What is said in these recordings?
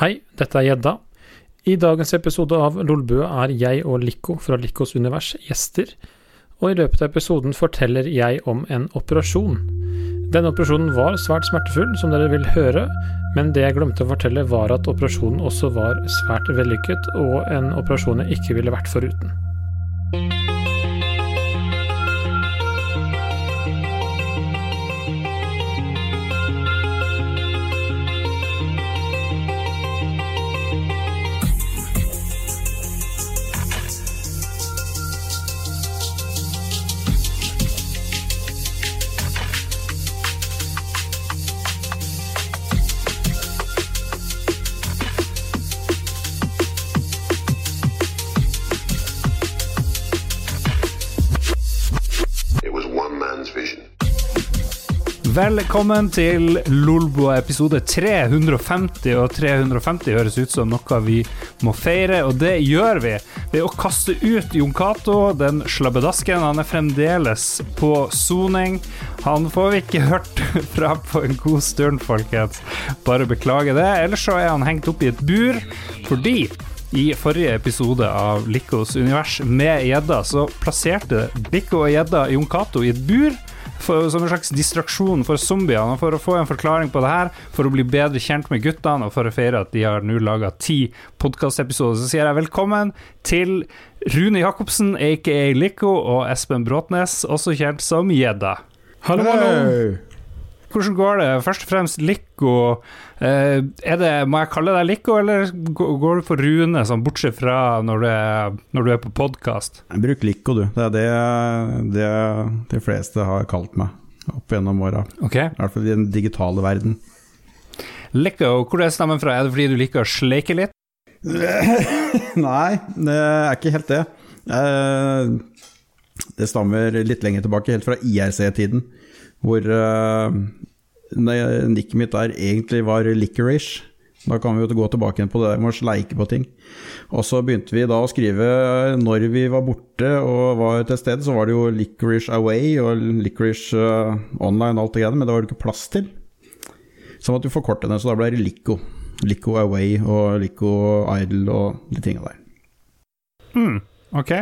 Hei, dette er Gjedda. I dagens episode av Lolbua er jeg og Lico fra Licos univers gjester, og i løpet av episoden forteller jeg om en operasjon. Denne operasjonen var svært smertefull, som dere vil høre, men det jeg glemte å fortelle var at operasjonen også var svært vellykket, og en operasjon jeg ikke ville vært foruten. Velkommen til Lolbo episode 350, og 350 høres ut som noe vi må feire, og det gjør vi ved å kaste ut Jon Cato, den slabbedasken. Han er fremdeles på soning. Han får vi ikke hørt fra på en god stund, folkens. Bare beklage det. Ellers så er han hengt opp i et bur fordi i forrige episode av Likos univers med gjedda, så plasserte Bikko og gjedda Jon Cato i et bur for, som en slags distraksjon for zombiene, for å få en forklaring på det her, for å bli bedre kjent med guttene, og for å feire at de har nå laga ti podkastepisoder, så sier jeg velkommen til Rune Jacobsen, aka Lico, og Espen Bråtnes, også kjent som Gjedda. Hallo, hallo! Hvordan går det? Først og fremst Lico. Eh, er det, må jeg kalle deg Lico, eller går du for Rune, sånn bortsett fra når du er, når du er på podkast? Bruk Lico, du. Det er det, det de fleste har kalt meg opp gjennom åra. Ok. I hvert fall i den digitale verden. Lico, hvor er stemmen fra? Er det fordi du liker å sleike litt? Nei, det er ikke helt det. Eh, Det stammer litt lenger tilbake, helt fra IRC-tiden, hvor uh, nikket mitt der egentlig var licorice. Da kan vi jo gå tilbake på det med å sleike på ting. Og så begynte vi da å skrive når vi var borte og var til stede, så var det jo licorice away og licorice eh, online og alt det greiene, men det var det ikke plass til. Så måtte vi forkorte det, så da ble det Lico. Lico Away og Lico Idle og de tinga der. Mm, ok.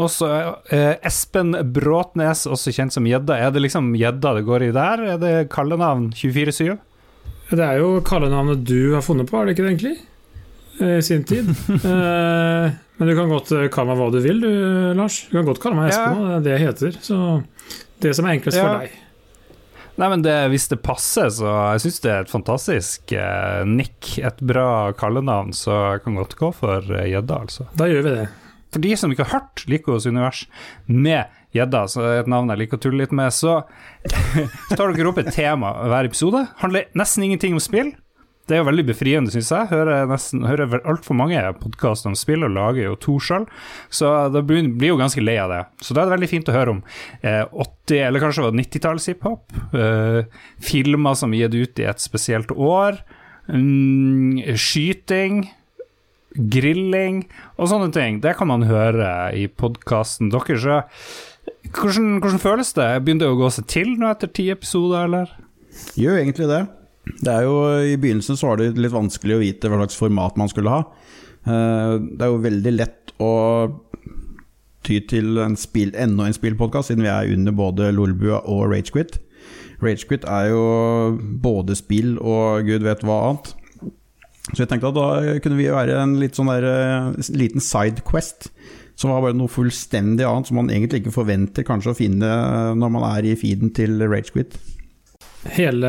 Og så eh, Espen Bråtnes, også kjent som Gjedda. Er det liksom Gjedda det går i der? Er det kallenavn 24-7? Det er jo kallenavnet du har funnet på, er det ikke det egentlig? Eh, I sin tid. Eh, men du kan godt eh, kalle meg hva du vil, du, Lars. Du kan godt kalle meg Espen, Ja. det er det jeg heter. Så det som er enklest Ja. for deg. Nei, men det, hvis det passer, så jeg syns det er et fantastisk eh, nikk. Et bra kallenavn, så jeg kan godt gå for eh, Gjedda, altså. Da gjør vi det. For de som ikke har hørt Likos univers med gjedda, så et navn jeg liker å tulle litt med, så tar dere opp et tema hver episode. Handler nesten ingenting om spill. Det er jo veldig befriende, syns jeg. Hører, nesten, hører altfor mange podkaster om spill, og lager jo to sjøl, så da blir jo ganske lei av det. Så da er det veldig fint å høre om eh, 80- eller kanskje det var 90-talls hiphop. Eh, filmer som er gitt ut i et spesielt år. Mm, skyting grilling og sånne ting. Det kan man høre i podkasten deres. Hvordan, hvordan føles det? Begynner det å gå seg til nå etter ti episoder, eller? Gjør egentlig det. Det er jo, I begynnelsen så var det litt vanskelig å vite hva slags format man skulle ha. Eh, Det er jo veldig lett å ty til en spill, enda en spillpodkast, siden vi er under både Lolbua og Ragequit. Ragequit er jo både spill og gud vet hva annet. Så jeg tenkte at da kunne vi være en litt sånn der, eh, liten sidequest. Som var bare noe fullstendig annet som man egentlig ikke forventer kanskje å finne når man er i feeden til Ragequit. Hele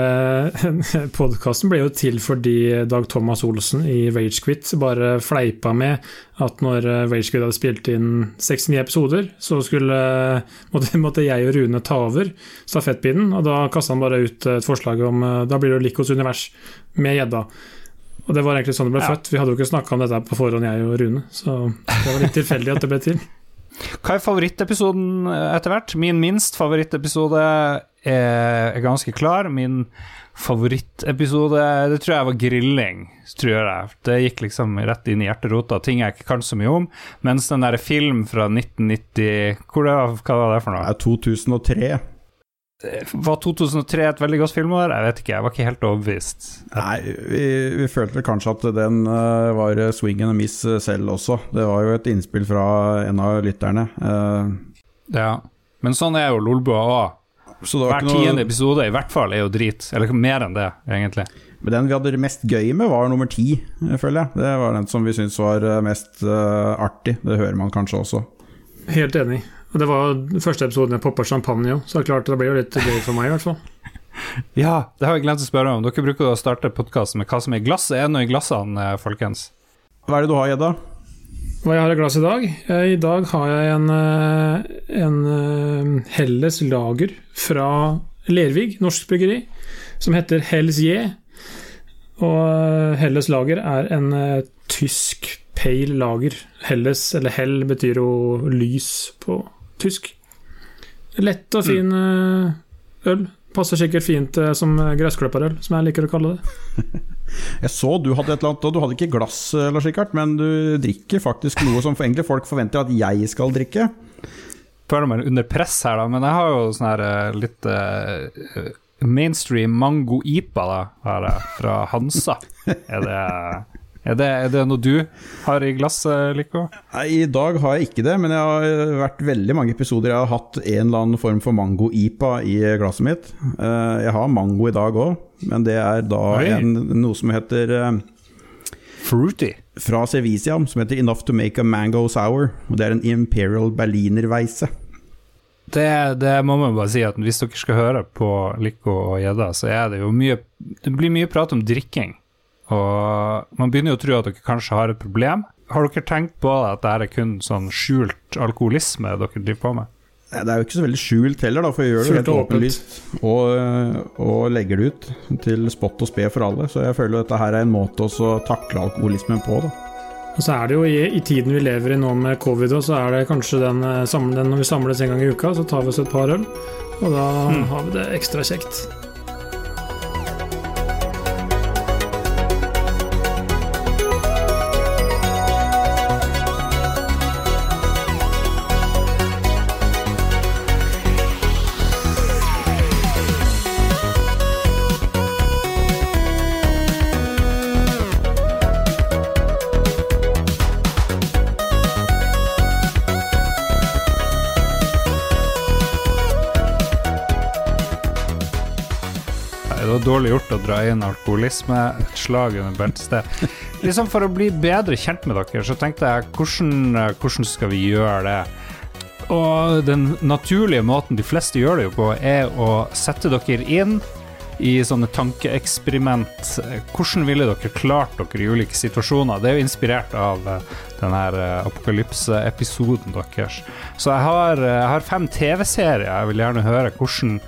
podkasten ble jo til fordi Dag Thomas Olsen i Ragequit bare fleipa med at når Ragequit hadde spilt inn 69 episoder, så skulle, måtte, måtte jeg og Rune ta over stafettpinnen. Og da kasta han bare ut et forslag om Da blir det Likos univers med gjedda. Og det var egentlig sånn det ble Ja. født. Vi hadde jo ikke snakka om dette på forhånd, jeg og Rune. Så det var litt tilfeldig at det ble til. Hva er favorittepisoden eh, etter hvert? Min minst favorittepisode er, er ganske klar. Min favorittepisode Det tror jeg var grilling. tror jeg. Det gikk liksom rett inn i hjerterota, ting jeg ikke kan så mye om. Mens den der film fra 1990 hvor det var, Hva var det for Det noe? er 2003. Var 2003 et veldig godt filmår? Jeg vet ikke, jeg var ikke helt overbevist. Nei, vi, vi følte kanskje at den uh, var swing and a miss eh, selv også. Det var jo et innspill fra en av lytterne. Uh, ja, men sånn er jo Lolbua òg. Hver tiende noe... episode i hvert fall er jo drit. Eller mer enn det, egentlig. Men den vi hadde det mest gøy med, var nummer ti, føler jeg. Det var den som vi syntes var mest uh, artig. Det hører man kanskje også. Helt enig. Og det var første episoden jeg poppa champagne òg, så det er klart det blir jo litt gøy for meg, i hvert fall. Ja, det har jeg glemt å spørre om. Dere bruker å starte podkasten med hva som er i glasset. Er det noe i glassene, eh, folkens? Hva er det du har, Gjedda? Hva jeg har i glasset i dag? Eh, I dag har jeg en, eh, en Helles lager fra Lervig, norsk bryggeri, som heter Hells J. Og Helles lager er en tysk pale lager. Helles, eller hell, betyr jo lys på tysk. Lett og fin mm. øl. Passer sikkert fint eh, som gressklipperøl, som jeg liker å kalle det. jeg så du hadde et eller annet, og du hadde ikke glass, eh, Lars Rikard, men du drikker faktisk noe som egentlig folk forventer at jeg skal drikke. Føler meg under press her, da, men jeg har jo sånn her litt uh, mainstream mango ipa da, her, fra Hansa. Er det er det, er det, noe du har i glasset, Lico? Nei, I dag har jeg ikke det, men jeg har vært veldig mange episoder jeg har hatt en eller annen form for mango-ipa i glasset mitt. Eh, jeg har mango i dag òg, men det er da en, noe som heter eh, Fruity? Fra Serviciam, som heter Enough to make a mango sour. Og det er en Imperial Berlinerweisse. Det, det, må man bare si at hvis dere skal høre på Lico og gjedda, så er det jo mye Det blir mye prat om drikking. Og man begynner jo å tro at dere kanskje har et problem. Har dere tenkt på at det er kun sånn skjult alkoholisme dere driver på med? Det er jo ikke så veldig skjult heller, da, for jeg gjør det helt åpenlyst og, og, legger det ut til spott og spe for alle. Så jeg føler at dette her er en måte å takle alkoholismen på. da. Og så er det jo i, i, tiden vi lever i nå med covid, så er det kanskje den, eh, den, når vi samles en gang i uka, så tar vi oss et par øl. Og da mm. har vi det ekstra kjekt. Dårlig gjort å dra inn alkoholisme. Et slag under beltested. Liksom for å bli bedre kjent med dere, så tenkte jeg hvordan, hvordan skal vi gjøre det? Og den naturlige måten de fleste gjør det jo på, er å sette dere inn i sånne tankeeksperiment. Hvordan ville dere klart dere i ulike situasjoner? Det er jo inspirert av eh, denne eh, apokalypse-episoden deres. Så jeg har, eh, jeg har fem TV-serier jeg vil gjerne høre hvordan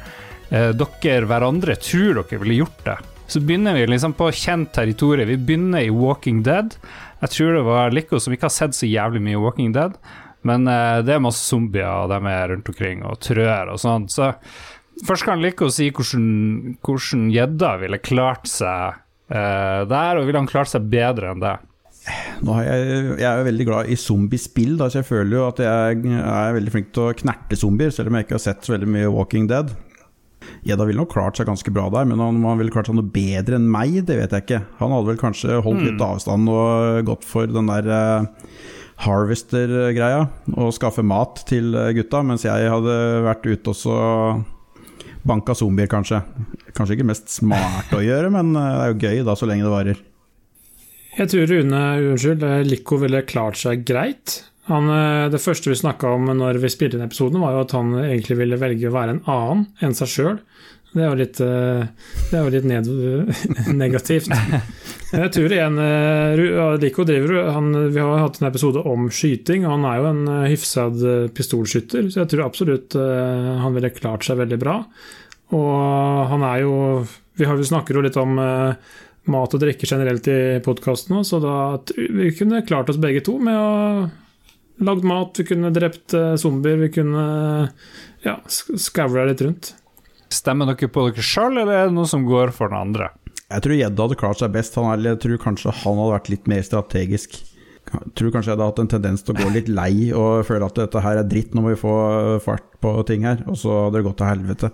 eh, dere hverandre tror dere ville gjort det. Så begynner vi liksom på kjent territorium. Vi begynner i Walking Dead. Jeg tror det var Lico som ikke har sett så jævlig mye Walking Dead, men eh, det er masse zombier, og de er rundt omkring, og trør og sånn. Så først kan Lico si hvordan gjedda ville klart seg eh, der, og ville han klart seg bedre enn det? Jeg, jeg, er jo veldig glad i zombiespill, så jeg føler jo at jeg er veldig flink til å knerte zombier, selv om jeg ikke har sett så veldig mye Walking Dead. Gjedda ville nok klart seg ganske bra der, men om han ville klart seg noe bedre enn meg, det vet jeg ikke. Han hadde vel kanskje holdt litt mm. avstand og gått for den der uh, Harvester-greia, og skaffe mat til eh, gutta, mens jeg hadde vært ute og så banka zombier, kanskje. Kanskje ikke mest smart å gjøre, men eh, det er jo gøy da, så lenge det varer. Jeg tror Rune, unnskyld, Lico ville klart seg greit. Han, eh, det første vi snakka om når vi spilte inn episoden, var jo at han egentlig ville velge å være en annen enn seg sjøl. Det er jo litt, eh, det er jo litt ned, negativt. Jeg tror en Lico eh, driver han, Vi har hatt en episode om skyting, og han er jo en hyfsad pistolskytter, så jeg tror absolutt han ville klart seg veldig bra. Og han er jo Vi, har, vi snakker jo litt om mat og drikke generelt i podkasten, så da vi kunne klart oss begge to med å lagd mat, vi kunne drept uh, zombier, vi kunne ja, skavla litt rundt. Stemmer dere på dere sjøl, eller er det noe som går for den andre? Jeg tror gjedda hadde klart seg best. Han, jeg tror kanskje han hadde vært litt mer strategisk. Jeg tror kanskje jeg hadde hatt en tendens til å gå litt lei og føle at dette her er dritt, nå må vi få fart på ting her. Og så hadde det gått til helvete.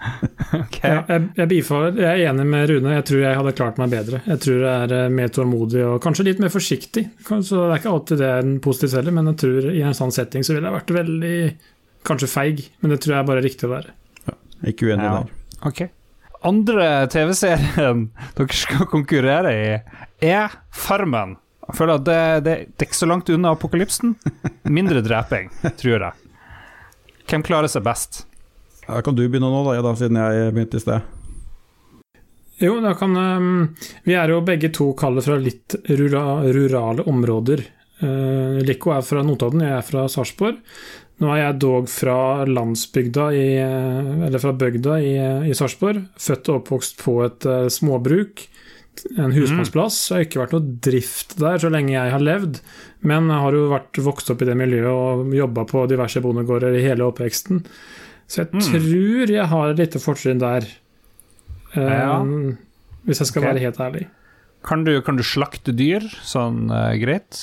Ok. Ja, jeg, jeg, bifaller, jeg er enig med Rune, jeg tror jeg hadde klart meg bedre. Jeg tror jeg er eh, mer tålmodig og kanskje litt mer forsiktig. Så Det er ikke alltid det er en positiv heller, men jeg tror i en sånn setting så ville jeg vært veldig kanskje feig, men det tror jeg er bare riktig å være. Ikke uenig Ja. der. Ok. Andre TV-serien dere skal konkurrere i, er Farmen. Jeg føler at det, det, det er ikke så langt unna apokalypsen. Mindre dreping, tror jeg. Hvem klarer seg best? Da kan du begynne nå, da, da siden jeg begynte i sted. Jo, da kan ehm, Vi er jo begge to kallet fra litt rura, rurale områder. Uh, Lico er fra Notodden, jeg er fra Sarpsborg. Nå er jeg dog fra landsbygda i eh, Eller fra bygda i, i Sarpsborg. Født og oppvokst på et uh, småbruk. En husmannsplass. Det har ikke vært noe drift der så lenge jeg har levd. Men jeg har jo vært vokst opp i det miljøet og jobba på diverse bondegårder i hele oppveksten. Så jeg tror jeg har et lite fortrinn der. um, Ja. Hvis jeg skal okay. være helt ærlig. Kan du, kan du slakte dyr sånn uh, greit?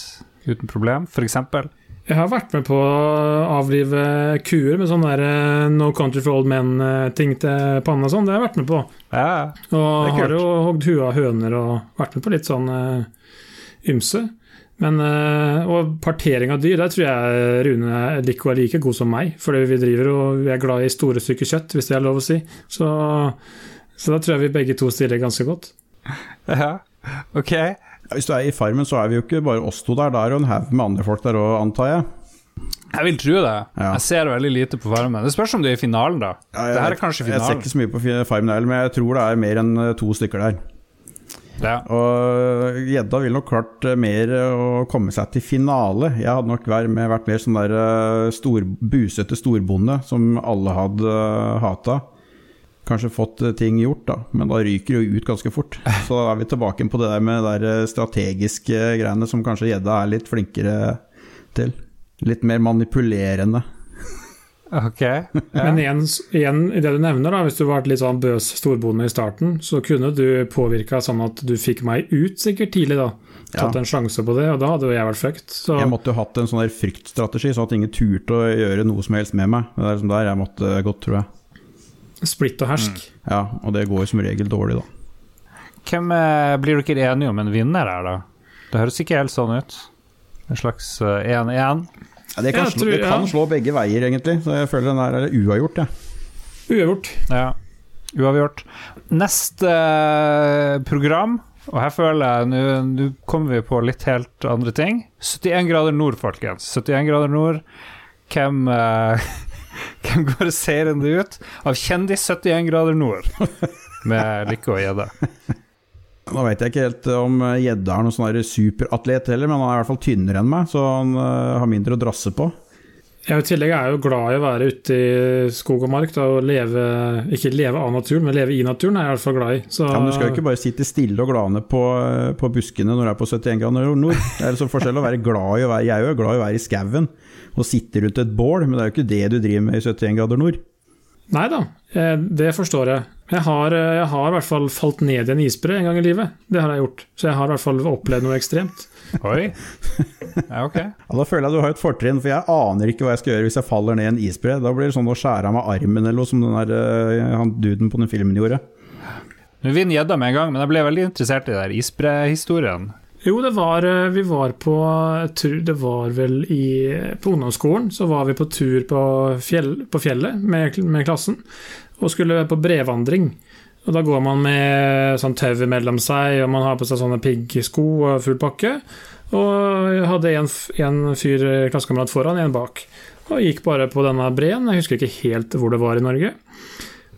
Uten problem, eksempel? Jeg har vært med på å avlive kuer med sånn der uh, No Country for Old Men-ting til panna og sånn. Det har jeg vært med på. Ja. Og har jo hogd huet av høner og vært med på litt sånn uh, ymse. Men, eh, og partering av dyr, der tror jeg Rune Lico er like god som meg. For vi driver og vi er glad i store stykker kjøtt, hvis det er lov å si. Så, så da tror jeg vi begge to stiller ganske godt. ja. Ok. Hvis du er i Farmen, så er vi jo ikke bare oss to der. Da er det jo en haug med andre folk der òg, antar jeg. Jeg vil tro det. Ja. Jeg ser veldig lite på Farmen. Det spørs om du er i finalen, da. Ja, det her er jeg- kanskje Jeg ser ikke så mye på Farmen heller, men jeg tror det er mer enn eh, to stykker der. Ja. Og gjedda ville nok klart eh, mer å komme seg til finale. Jeg hadde nok vært, med, vært mer sånn der eh, stor, busete storbonde som alle hadde hata. Kanskje fått eh, ting gjort, da, men da ryker det jo ut ganske fort. Så da er vi tilbake på det der med de eh, strategiske greiene som kanskje gjedda er litt flinkere til. Litt mer manipulerende. Ok. Ja. Men igjen, igjen, i det du nevner, da, hvis du var litt sånn bøs storbonde i starten, så kunne du påvirka sånn at du fikk meg ut sikkert tidlig, da. Tatt Ja. en sjanse på det, og da hadde jo jeg vært fucked. Så Jeg måtte jo hatt en sånn der fryktstrategi, sånn at ingen turte å gjøre noe som helst med meg. Det er liksom der jeg måtte gått, tror jeg. splitt og hersk. Ja, og det går som regel dårlig, da. Hvem eh, Blir dere enige om en vinner her, da? Det høres ikke helt sånn ut. En slags eh, 1-1. Ja, det kan, Jeg slå, tror- det kan ja. slå begge veier, egentlig. Så jeg føler den her er uavgjort, jeg. Uavgjort. Ja. Uavgjort. Neste eh, program, og her føler jeg nå kommer vi på litt helt andre ting. 71 grader nord, folkens. 71 grader nord. Hvem uh, Hvem går seirende ut av Kjendis 71 grader nord? Med Lykke og Gjedde. Nå vet jeg ikke helt om eh, Gjedde er noen sånn superatlet heller, men han er i hvert fall tynnere enn meg, så han eh, har mindre å drasse på. Jeg i tillegg er jo glad i å være ute i skog og mark da, og leve Ikke leve av naturen, men leve i naturen er jeg i hvert fall glad i. Så, Ja, men Du skal jo ikke bare sitte stille og glane på, eh, på buskene når du er på 71 grader nord. Det er liksom forskjell å være glad i å være Jeg er jo glad i å være i skauen og sitte rundt et bål, men det er jo ikke det du driver med i 71 grader nord. Nei da, eh, det forstår jeg. Jeg har, eh, jeg har i hvert fall falt ned i en isbre en gang i livet. Det har jeg gjort. Så jeg har i hvert fall opplevd noe ekstremt. Oi. Ja, ok. Ja, Da føler jeg du har et fortrinn, for jeg aner ikke hva jeg skal gjøre hvis jeg faller ned i en isbre. Da blir det sånn å skjære av meg armen eller noe, som den der, eh, han duden på den filmen gjorde. Nå vinner gjedda med en gang, men jeg ble veldig interessert i den der isbrehistorien. Jo, det var eh, Vi var på Det var vel i På ungdomsskolen så var vi på tur på, fjell, på fjellet med, med klassen og skulle på brevandring. Og Da går man med sånn tau mellom seg, og man har på seg sånne piggsko og full pakke. Og jeg hadde en, en fyr eh, klassekamerat foran, en bak. Og gikk bare på denne breen. Jeg husker ikke helt hvor det var i Norge.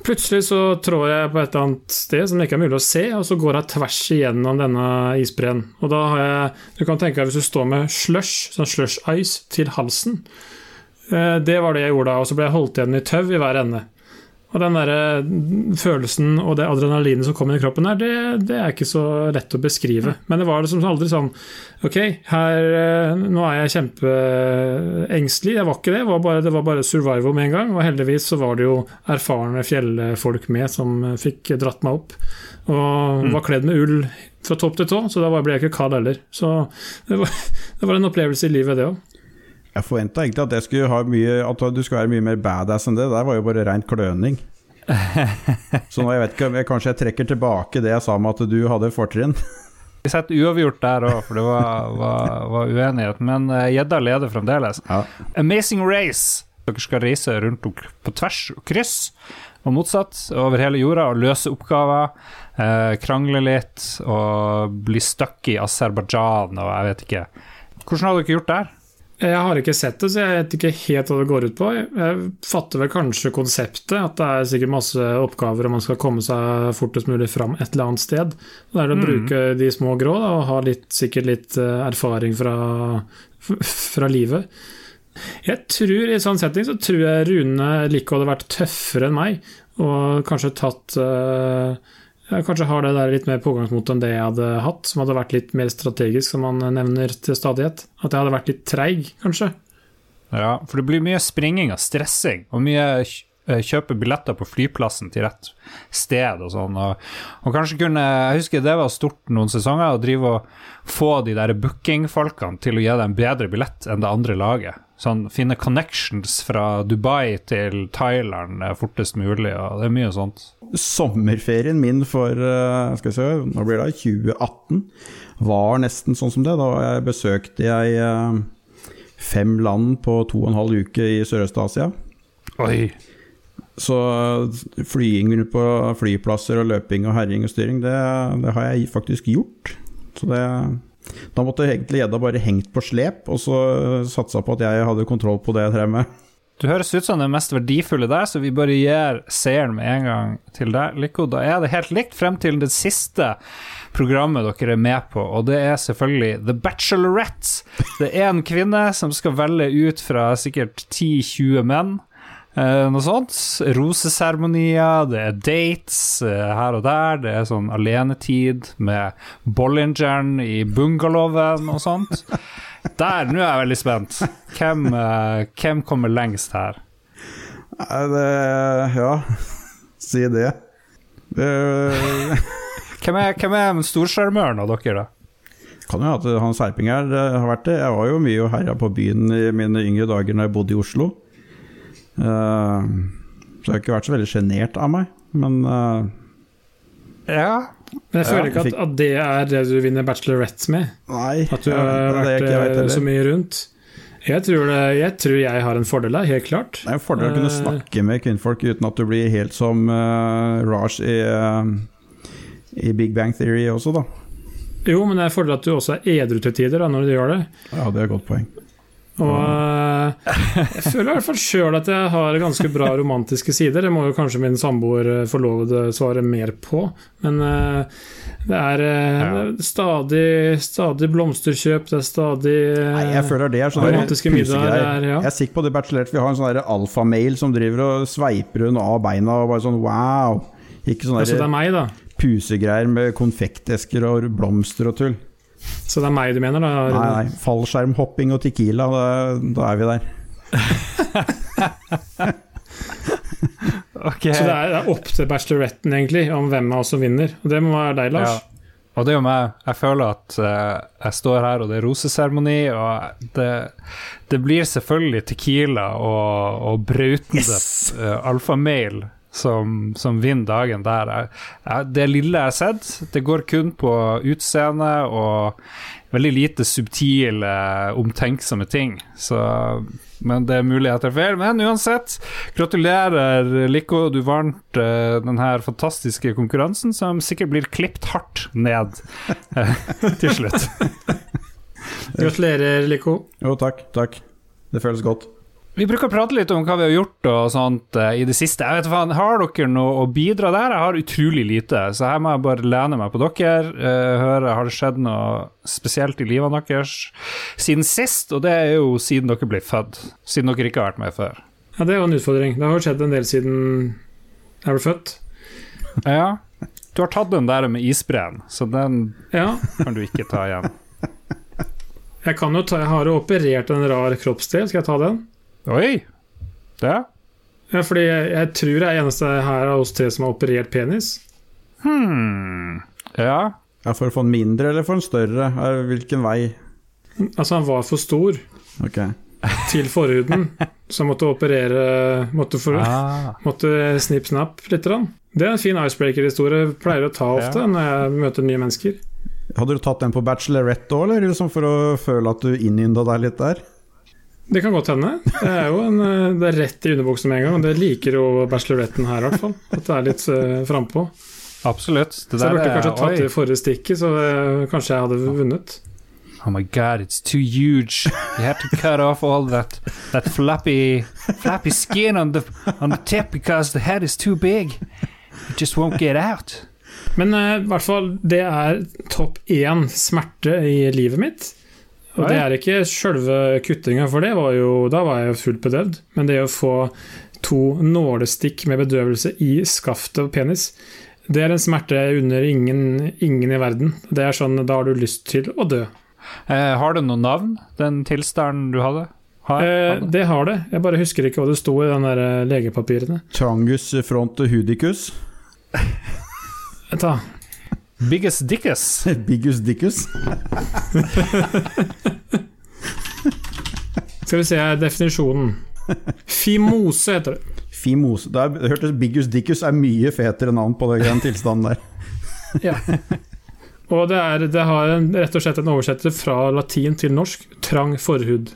Plutselig så trår jeg på et eller annet sted som det ikke er mulig å se, og så går jeg tvers igjennom denne isbreen. Og da har jeg Du kan tenke deg hvis du står med slush, sånn slush ice, til halsen. Eh, Det var det jeg gjorde da, og så ble jeg holdt igjen i tau i hver ende. Og den der mm, følelsen og det adrenalinet som kom inn i kroppen der, det, det er ikke så lett å beskrive. Men det var liksom aldri sånn Ok, her, eh, nå er jeg kjempeengstelig. Jeg var ikke det. Det var, bare, det var bare survival med en gang. Og heldigvis så var det jo erfarne fjellfolk med som fikk dratt meg opp. Og var kledd med ull fra topp til tå, så da ble jeg ikke kald heller. Så det var, det var en opplevelse i livet, det òg. Jeg forventa egentlig at, jeg skulle ha mye, at du skulle være mye mer badass enn det. Det der var jo bare rein kløning. Så nå jeg vet ikke om jeg kanskje jeg trekker tilbake det jeg sa med at du hadde fortrinn. Vi setter uavgjort der òg, for det var, var, var uenighet. Men gjedda uh, leder fremdeles. Ja. Amazing Race. Dere skal reise rundt på tvers og kryss, og motsatt, over hele jorda og løse oppgaver. Eh, krangle litt og bli stuck i Aserbajdsjan og jeg vet ikke. Hvordan har dere gjort der? Jeg har ikke sett det, så jeg vet ikke helt hva det går ut på. Jeg fatter vel kanskje konseptet, at det er sikkert masse oppgaver og man skal komme seg fortest mulig fram et eller annet sted. Da er det å bruke de små grå da, og ha litt, sikkert litt eh, erfaring fra, fra livet. Jeg tror I sånn setting så tror jeg Rune like hadde vært tøffere enn meg, og kanskje tatt eh, jeg kanskje har det der litt mer pågangsmot enn det jeg hadde hatt, som hadde vært litt mer strategisk, som han nevner til stadighet. At jeg hadde vært litt treig, kanskje. Ja, for det blir mye springing og stressing, og mye eh, kjøpe billetter på flyplassen til rett sted og sånn. Og, og kanskje kunne Jeg husker det var stort noen sesonger, å drive og få de der bookingfolkene til å gi deg en bedre billett enn det andre laget. Sånn finne connections fra Dubai til Thailand fortest mulig, og det er mye sånt. Sommerferien min for eh, skal vi se, nå blir det 2018 var nesten sånn som det. Da jeg besøkte jeg eh, fem land på to og en halv uke i Sørøst-Asia. Oi. Så eh, flying på flyplasser og løping og herjing og styring, det, det har jeg faktisk gjort. Så det Da måtte egentlig gjedda bare hengt på slep, og så satsa på at jeg hadde kontroll på det jeg drev med. Du høres ut som det mest verdifulle der, så vi bare gir seieren med en gang til deg. Lico, da er det helt likt frem til det siste programmet dere er med på, og det er selvfølgelig The Bachelorette. Det er en kvinne som skal velge ut fra sikkert 10-20 menn. Eh, noe sånt. Roseseremonier, det er dates eh, her og der. Det er sånn alenetid med Bollingeren i bungalowen og sånt. Der, nå er jeg veldig spent. Hvem, eh, hvem kommer lengst her? Nei, det Ja, si det. Uh... Hvem er, hvem er storsjarmøren av dere, da? kan jo at han Serping her har vært det. Jeg var jo mye og herja på byen i mine yngre dager når jeg bodde i Oslo. Eh, så jeg har ikke vært så veldig sjenert av meg, men eh, Ja. Men jeg føler Ja, ikke at, at det er det du vinner bachelorettes med. Nei. At du har vært ikke vet eh, så mye rundt. Jeg tror, det, jeg tror jeg har en fordel der, helt klart. Det er en fordel å kunne snakke med kvinnfolk uten at du blir helt som uh, Raj i, uh, i Big Bang Theory også, da. Jo, men det er en fordel at du også er edru til tider da, når du gjør det. Ja, det er et godt poeng. Og eh, jeg føler i hvert fall sjøl at jeg har ganske bra romantiske sider. Det må jo kanskje min samboer eh, forlovede svare mer på. Men eh, det er Ja. stadig, stadig blomsterkjøp, det er stadig Nei, jeg føler det er sånn romantiske middager. er- Ja. Jeg er sikker på det Bachelorette Vi har en sånn alfamail som driver og sveiper hun av beina og bare sånn wow. Ikke sånn Altså, det er der meg, da. pusegreier med konfektesker og blomster og tull. Så det er meg du mener, da? Nei, nei. Fallskjermhopping og Tequila, da, da er vi der. okay. Så det er, det er opp til bacheloretten, egentlig, om hvem av oss som vinner. Og det må være deg, Lars. Ja. Og det er jo meg. Jeg føler at uh, jeg står her, og det er roseseremoni, og det, det blir selvfølgelig Tequila og, og brautende Yes! uh, alfamail som, som vinner dagen der. Det lille jeg har sett, det går kun på utseende og veldig lite subtile, omtenksomme ting. Så, men det er mulig jeg tar feil. Men uansett, gratulerer, Lico. Du vant uh, denne fantastiske konkurransen, som sikkert blir klippet hardt ned eh, til slutt. Gratulerer, Lico. Jo, takk. Takk. Det føles godt. Vi bruker å prate litt om hva vi har gjort og sånt eh, i det siste. Jeg vet faen, Har dere noe å bidra der? Jeg har utrolig lite, så her må jeg bare lene meg på dere. eh, høre har det skjedd noe spesielt i livene deres siden sist, og det er jo siden dere ble født. Siden dere ikke har vært med før. Ja, det er jo en utfordring. Det har jo skjedd en del siden jeg ble født. Ja. Du har tatt den der med isbreen, så den Ja, kan du ikke ta igjen. jeg kan jo ta Jeg har jo operert en rar kroppsdel. Skal jeg ta den? Oi! Det? Ja, fordi jeg, jeg tror jeg er eneste her av oss tre som har operert penis. Hmm. Ja. Ja, For å få den mindre eller for en større? Hvilken vei? Altså, han var for stor. okay. til forhuden, så han måtte operere Måtte, for, Ah. måtte snipp-snapp litt. grann. Det er en fin icebreaker-historie. Pleier å ta ofte Ja. når jeg møter nye mennesker. Hadde du tatt den på bachelorette òg, eller liksom for å føle at du innynda deg litt der? Det kan godt hende. Det er jo en, eh, det er rett i underbuksa med en gang, og det liker jo bacheloretten her, i hvert fall. At det er litt uh, frampå. Absolutt. Det Så jeg burde kanskje tatt det forrige stikket, så eh, kanskje jeg hadde vunnet. Oh my god, it's too huge. You have to cut off all that that flappy flappy skin on the on the tip because the head is too big. It just won't get out. Men i i hvert fall, det er topp én smerte i livet mitt. Og det er ikke sjølve kuttinga, for det var jo, da var jeg jo fullt bedøvd. Men det å få to nålestikk med bedøvelse i skaftet og penis, det er en smerte jeg unner ingen, ingen i verden. Det er sånn, Da har du lyst til å dø. Eh, har det noe navn, den tilstanden du hadde? Har, Eh, det har det. Jeg bare husker ikke hva det sto i den der eh, legepapirene. Trangus front hudicus. Ta. Biggest dickus. Biggest dickus. Skal vi se definisjonen. Fimose heter det. Fimose. Det, er, det hørtes Biggest dickus er mye fetere navn på den tilstanden der. Ja. Og det, er, det har en, rett og slett en oversettelse fra latin til norsk. Trang forhud.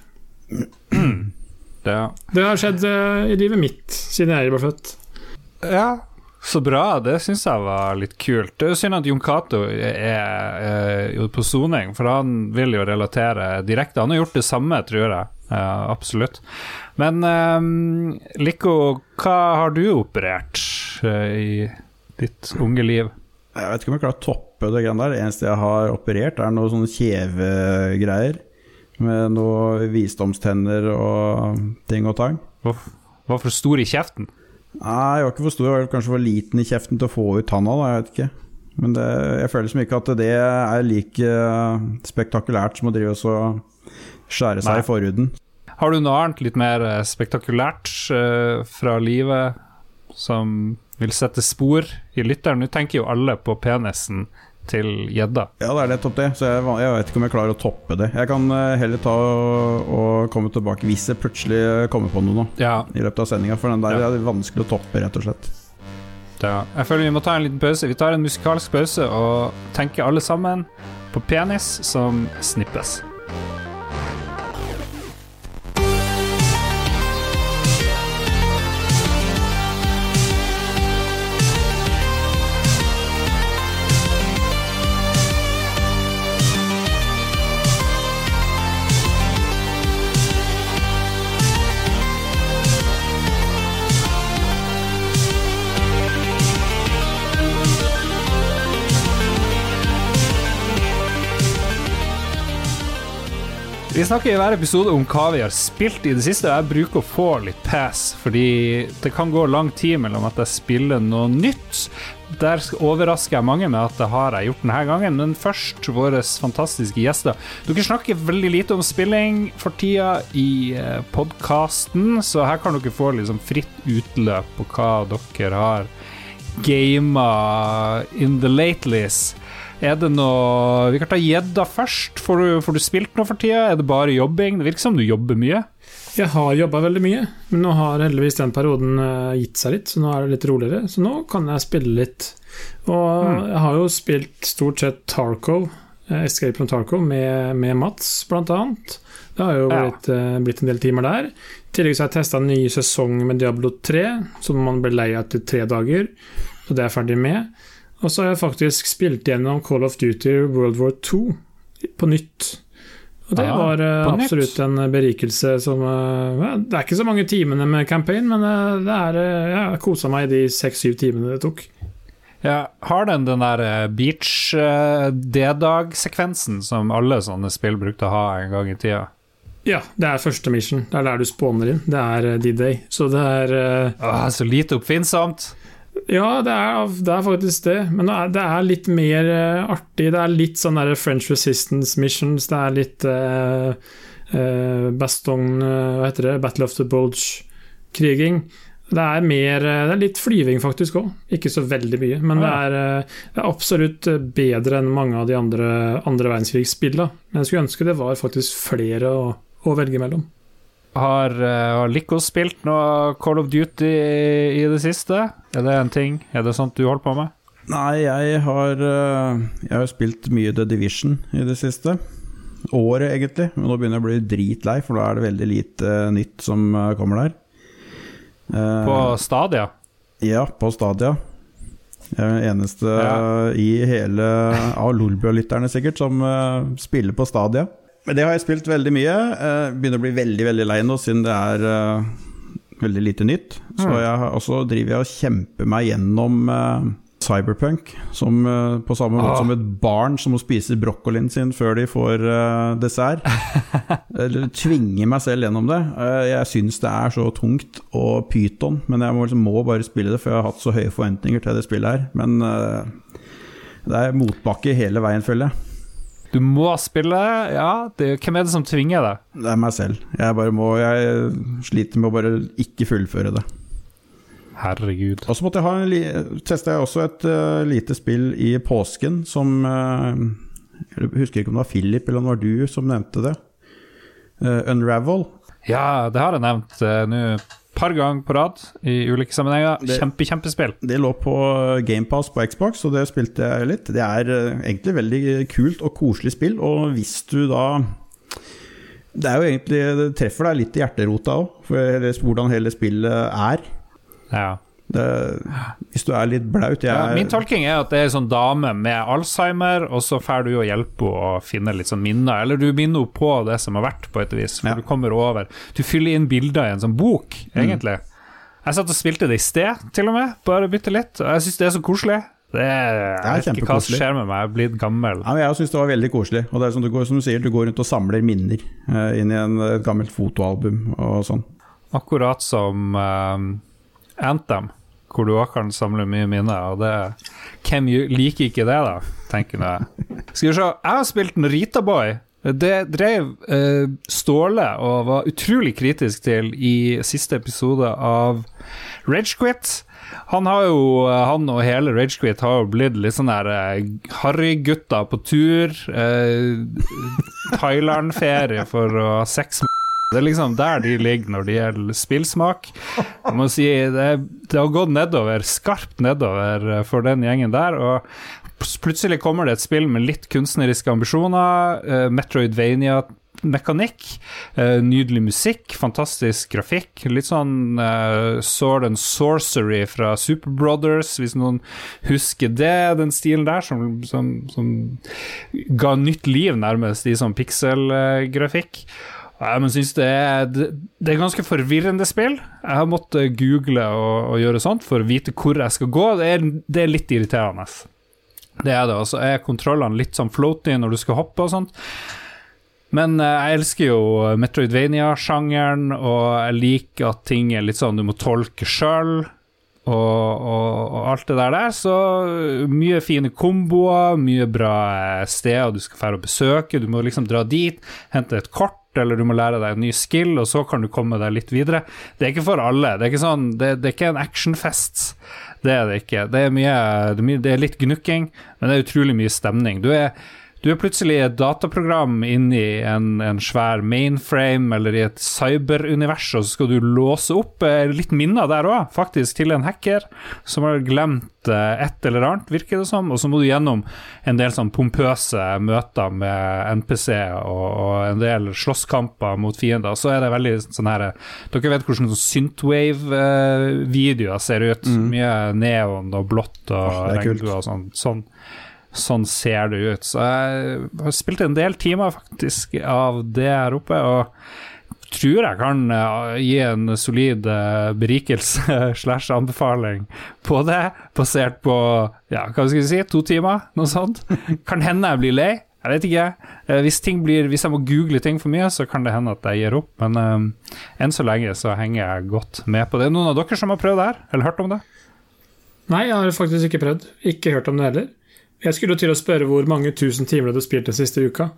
Ja. Det har skjedd uh, i livet mitt siden jeg ble født. ja. Så bra, det syns jeg var litt kult. Det er jo synd at Jon Cato er, er, på soning, for han vil jo relatere direkte. Han har gjort det samme, tror jeg. Ja, absolutt. Men um, Lico, hva har du operert uh, i ditt unge liv? Jeg vet ikke om jeg klarer å toppe det greiene der. Det eneste jeg har operert, er noen sånne kjevegreier. Med noen visdomstenner og ting og tang. Var for stor i kjeften? Nei, jeg var ikke for stor, jeg var kanskje for liten i kjeften til å få ut tanna, da, jeg vet ikke. Men det, jeg føler som ikke at det er like eh, spektakulært som å drive og så skjære seg Nei. i forhuden. Har du noe annet litt mer eh, spektakulært uh, fra livet som vil sette spor i lytteren? Nå tenker jo alle på penisen til gjedda. Ja, det er nettopp det, så jeg, jeg vet ikke om jeg klarer å toppe det. Jeg kan eh, heller ta og, og komme tilbake hvis jeg plutselig kommer på noe nå Ja, i løpet av sendinga, for den der Ja. er vanskelig å toppe, rett og slett. ja. Jeg føler vi må ta en liten pause. Vi tar en musikalsk pause og tenker alle sammen på penis som snippes. Vi snakker i hver episode om hva vi har spilt i det siste, og jeg bruker å få litt pass, fordi det kan gå lang tid mellom at jeg spiller noe nytt. Der overrasker jeg mange med at det har jeg gjort denne gangen, men først våre fantastiske gjester. Dere snakker veldig lite om spilling for tida i podkasten, så her kan dere få liksom fritt utløp på hva dere har gama in the latelys. Er det noe Vi kan ta gjedda først. Får du, får du spilt noe for tida? Er det bare jobbing? Det virker som du jobber mye. Jeg har jobba veldig mye, men nå har heldigvis den perioden eh, gitt seg litt, så nå er det litt roligere. Så nå kan jeg spille litt. Og jeg har jo spilt stort sett Tarkov, eh, Escape from Tarkov, med, med Mats, blant annet. Det har jo Ja. blitt, eh, blitt en del timer der. I tillegg så har jeg testa en ny sesong med Diablo 3, som man ble lei av etter tre dager. Så det er jeg ferdig med. Og så har jeg faktisk spilt gjennom Call of Duty World War 2 på nytt. Og det var eh, absolutt en berikelse som eh, ja, Det er ikke så mange timene med campaign, men eh, det er, jeg jeg kosa meg i de seks-syv timene det tok. Ja, har den den der beach D-dag-sekvensen som alle sånne spill brukte å ha en gang i tida? Ja, det er første mission. Det er der du spawner inn. Det er D-Day. Så det er Åh, så lite oppfinnsomt. Ja, det er, det er faktisk det. Men det er, det er litt mer uh, artig. Det er litt sånn der French Resistance Missions. Det er litt uh, uh, Baston Hva heter det? Battle of the Bulge-kriging. Det er mer Det er litt flyving, faktisk òg. Ikke så veldig mye. Men det er, det er absolutt bedre enn mange av de andre, andre verdenskrigsspillene. Men jeg skulle ønske det var faktisk flere å, å velge mellom. Har, uh, Lico spilt noe Call of Duty i, i det siste? Er det en ting? Er det sånt du holder på med? Nei, jeg har, eh, jeg har spilt mye The Division i det siste. Året, egentlig. Men nå begynner jeg å bli dritlei, for da er det veldig lite eh, nytt som kommer der. På Stadia? Ja, på Stadia. Jeg er den eneste Ja. i hele av Lolbua-lytterne sikkert som spiller på Stadia. Men det har jeg spilt veldig mye. Eh, begynner å bli veldig veldig lei nå, siden det er uh, veldig lite nytt. Så Mm. jeg også driver jeg og kjemper meg gjennom uh, Cyberpunk, som uh, på samme måte Ah. som et barn som må spise brokkolien sin før de får dessert. Eller tvinger meg selv gjennom det. Jeg syns det er så tungt og pyton, men jeg må, liksom, må bare spille det, for jeg har hatt så høye forventninger til det spillet her. Men det er motbakke hele veien, føler jeg. Du må spille, ja. Det, hvem er det som tvinger deg? Det er meg selv. Jeg bare må Jeg sliter med å bare ikke fullføre det. Herregud. Og så måtte jeg ha en testa jeg også et uh, lite spill i påsken som uh, Jeg husker ikke om det var Philip eller om det var du som nevnte det. Uh, Unravel. Ja, det har jeg nevnt nå par ganger på rad i ulike sammenhenger. Det- Kjempe, kjempespill. Det lå på GamePass på Xbox, og det spilte jeg litt. Det er eh, egentlig veldig kult og koselig spill, og hvis du da Det er jo egentlig Det treffer deg litt i hjerterota òg, for hvordan hele spillet er. Ja. Det, hvis du er litt blaut Ja, min tolking er at det er ei sånn dame med alzheimer, og så får du jo hjelpe henne å finne litt sånn minner. Eller du minner henne på det som har vært, på et vis. For Ja. du kommer over Du fyller inn bilder i en sånn bok, egentlig. Jeg satt og spilte det i sted, til og med. Bare bytte litt. Og jeg syns det er så koselig. Det er, jeg vet ikke hva som skjer med meg. Jeg er blitt gammel. Ja, jeg syns det var veldig koselig. Og det er som du, går, som du sier, du går rundt og samler minner uh, inn i en, et gammelt fotoalbum og sånn. Akkurat som uh, Anthem, hvor du òg kan samle mye minner. Og det, hvem liker ikke det, da, tenker jeg. Skal vi se, jeg har spilt en Boy. Det drev uh, Ståle og var utrolig kritisk til i siste episode av Ragequit. Han har jo, han og hele Ragequit har jo blitt litt sånn der uh, harrygutter på tur. Uh, Thailand-ferie for å ha sex med det er liksom der de ligger når det gjelder spillsmak. Jeg må si, det, det har gått nedover, skarpt nedover eh, for den gjengen der. Og plutselig kommer det et spill med litt kunstneriske ambisjoner. Uh, Metroidvania-mekanikk. eh, nydelig musikk, fantastisk grafikk. Litt sånn uh, Sword and Sorcery fra Superbrothers, hvis noen husker det. Den stilen der som, som, som ga nytt liv, nærmest, i sånn pikselgrafikk. Ja, men synes det det det er ganske forvirrende spill. Jeg har måttet google og, og gjøre sånt for å vite hvor jeg skal gå. Det er, det er litt irriterende. Det er det. Og så er kontrollene litt sånn floaty når du skal hoppe og sånt. Men eh, jeg elsker jo Metroidvania-sjangeren, og jeg liker at ting er litt sånn du må tolke sjøl. Og, og, og alt det der der. Så mye fine komboer, mye bra eh, steder du skal fære og besøke. Du må liksom dra dit, hente et kort, eller du må lære deg en ny skill, og så kan du komme deg litt videre. Det er ikke for alle. Det er ikke, sånn, det, det er ikke en actionfest. Det er det ikke. Det er, mye, det er, litt gnukking, men det er utrolig mye stemning. Du er, du er plutselig et dataprogram inni en, en svær mainframe eller i et cyberunivers, og så skal du låse opp eh, litt minner der òg, faktisk, til en hacker som har glemt eh, et eller annet, virker det som. Og så må du gjennom en del sånn pompøse møter med NPC og, og en del slåsskamper mot fiender. Så er det veldig sånn her Dere vet hvordan synthwave-videoer ser ut. Mye neon og blått og kult. regnbue og sånn. sånn. Sånn ser det ut. Så jeg har spilt en del timer faktisk av det her oppe, og tror jeg kan eh, gi en solid eh, berikelse slash anbefaling på det, basert på ja, hva skal vi si, to timer, noe sånt. Kan hende jeg blir lei, jeg vet ikke. Eh, Hvis, blir, hvis jeg må google ting for mye, så kan det hende at jeg gir opp, men um, enn så lenge så henger jeg godt med på det. Noen av dere som har prøvd det her, eller hørt om det? Nei, jeg har faktisk ikke prøvd. Ikke hørt om det heller. Jeg skulle til å spørre hvor mange tusen timer du hadde spilt den siste uka,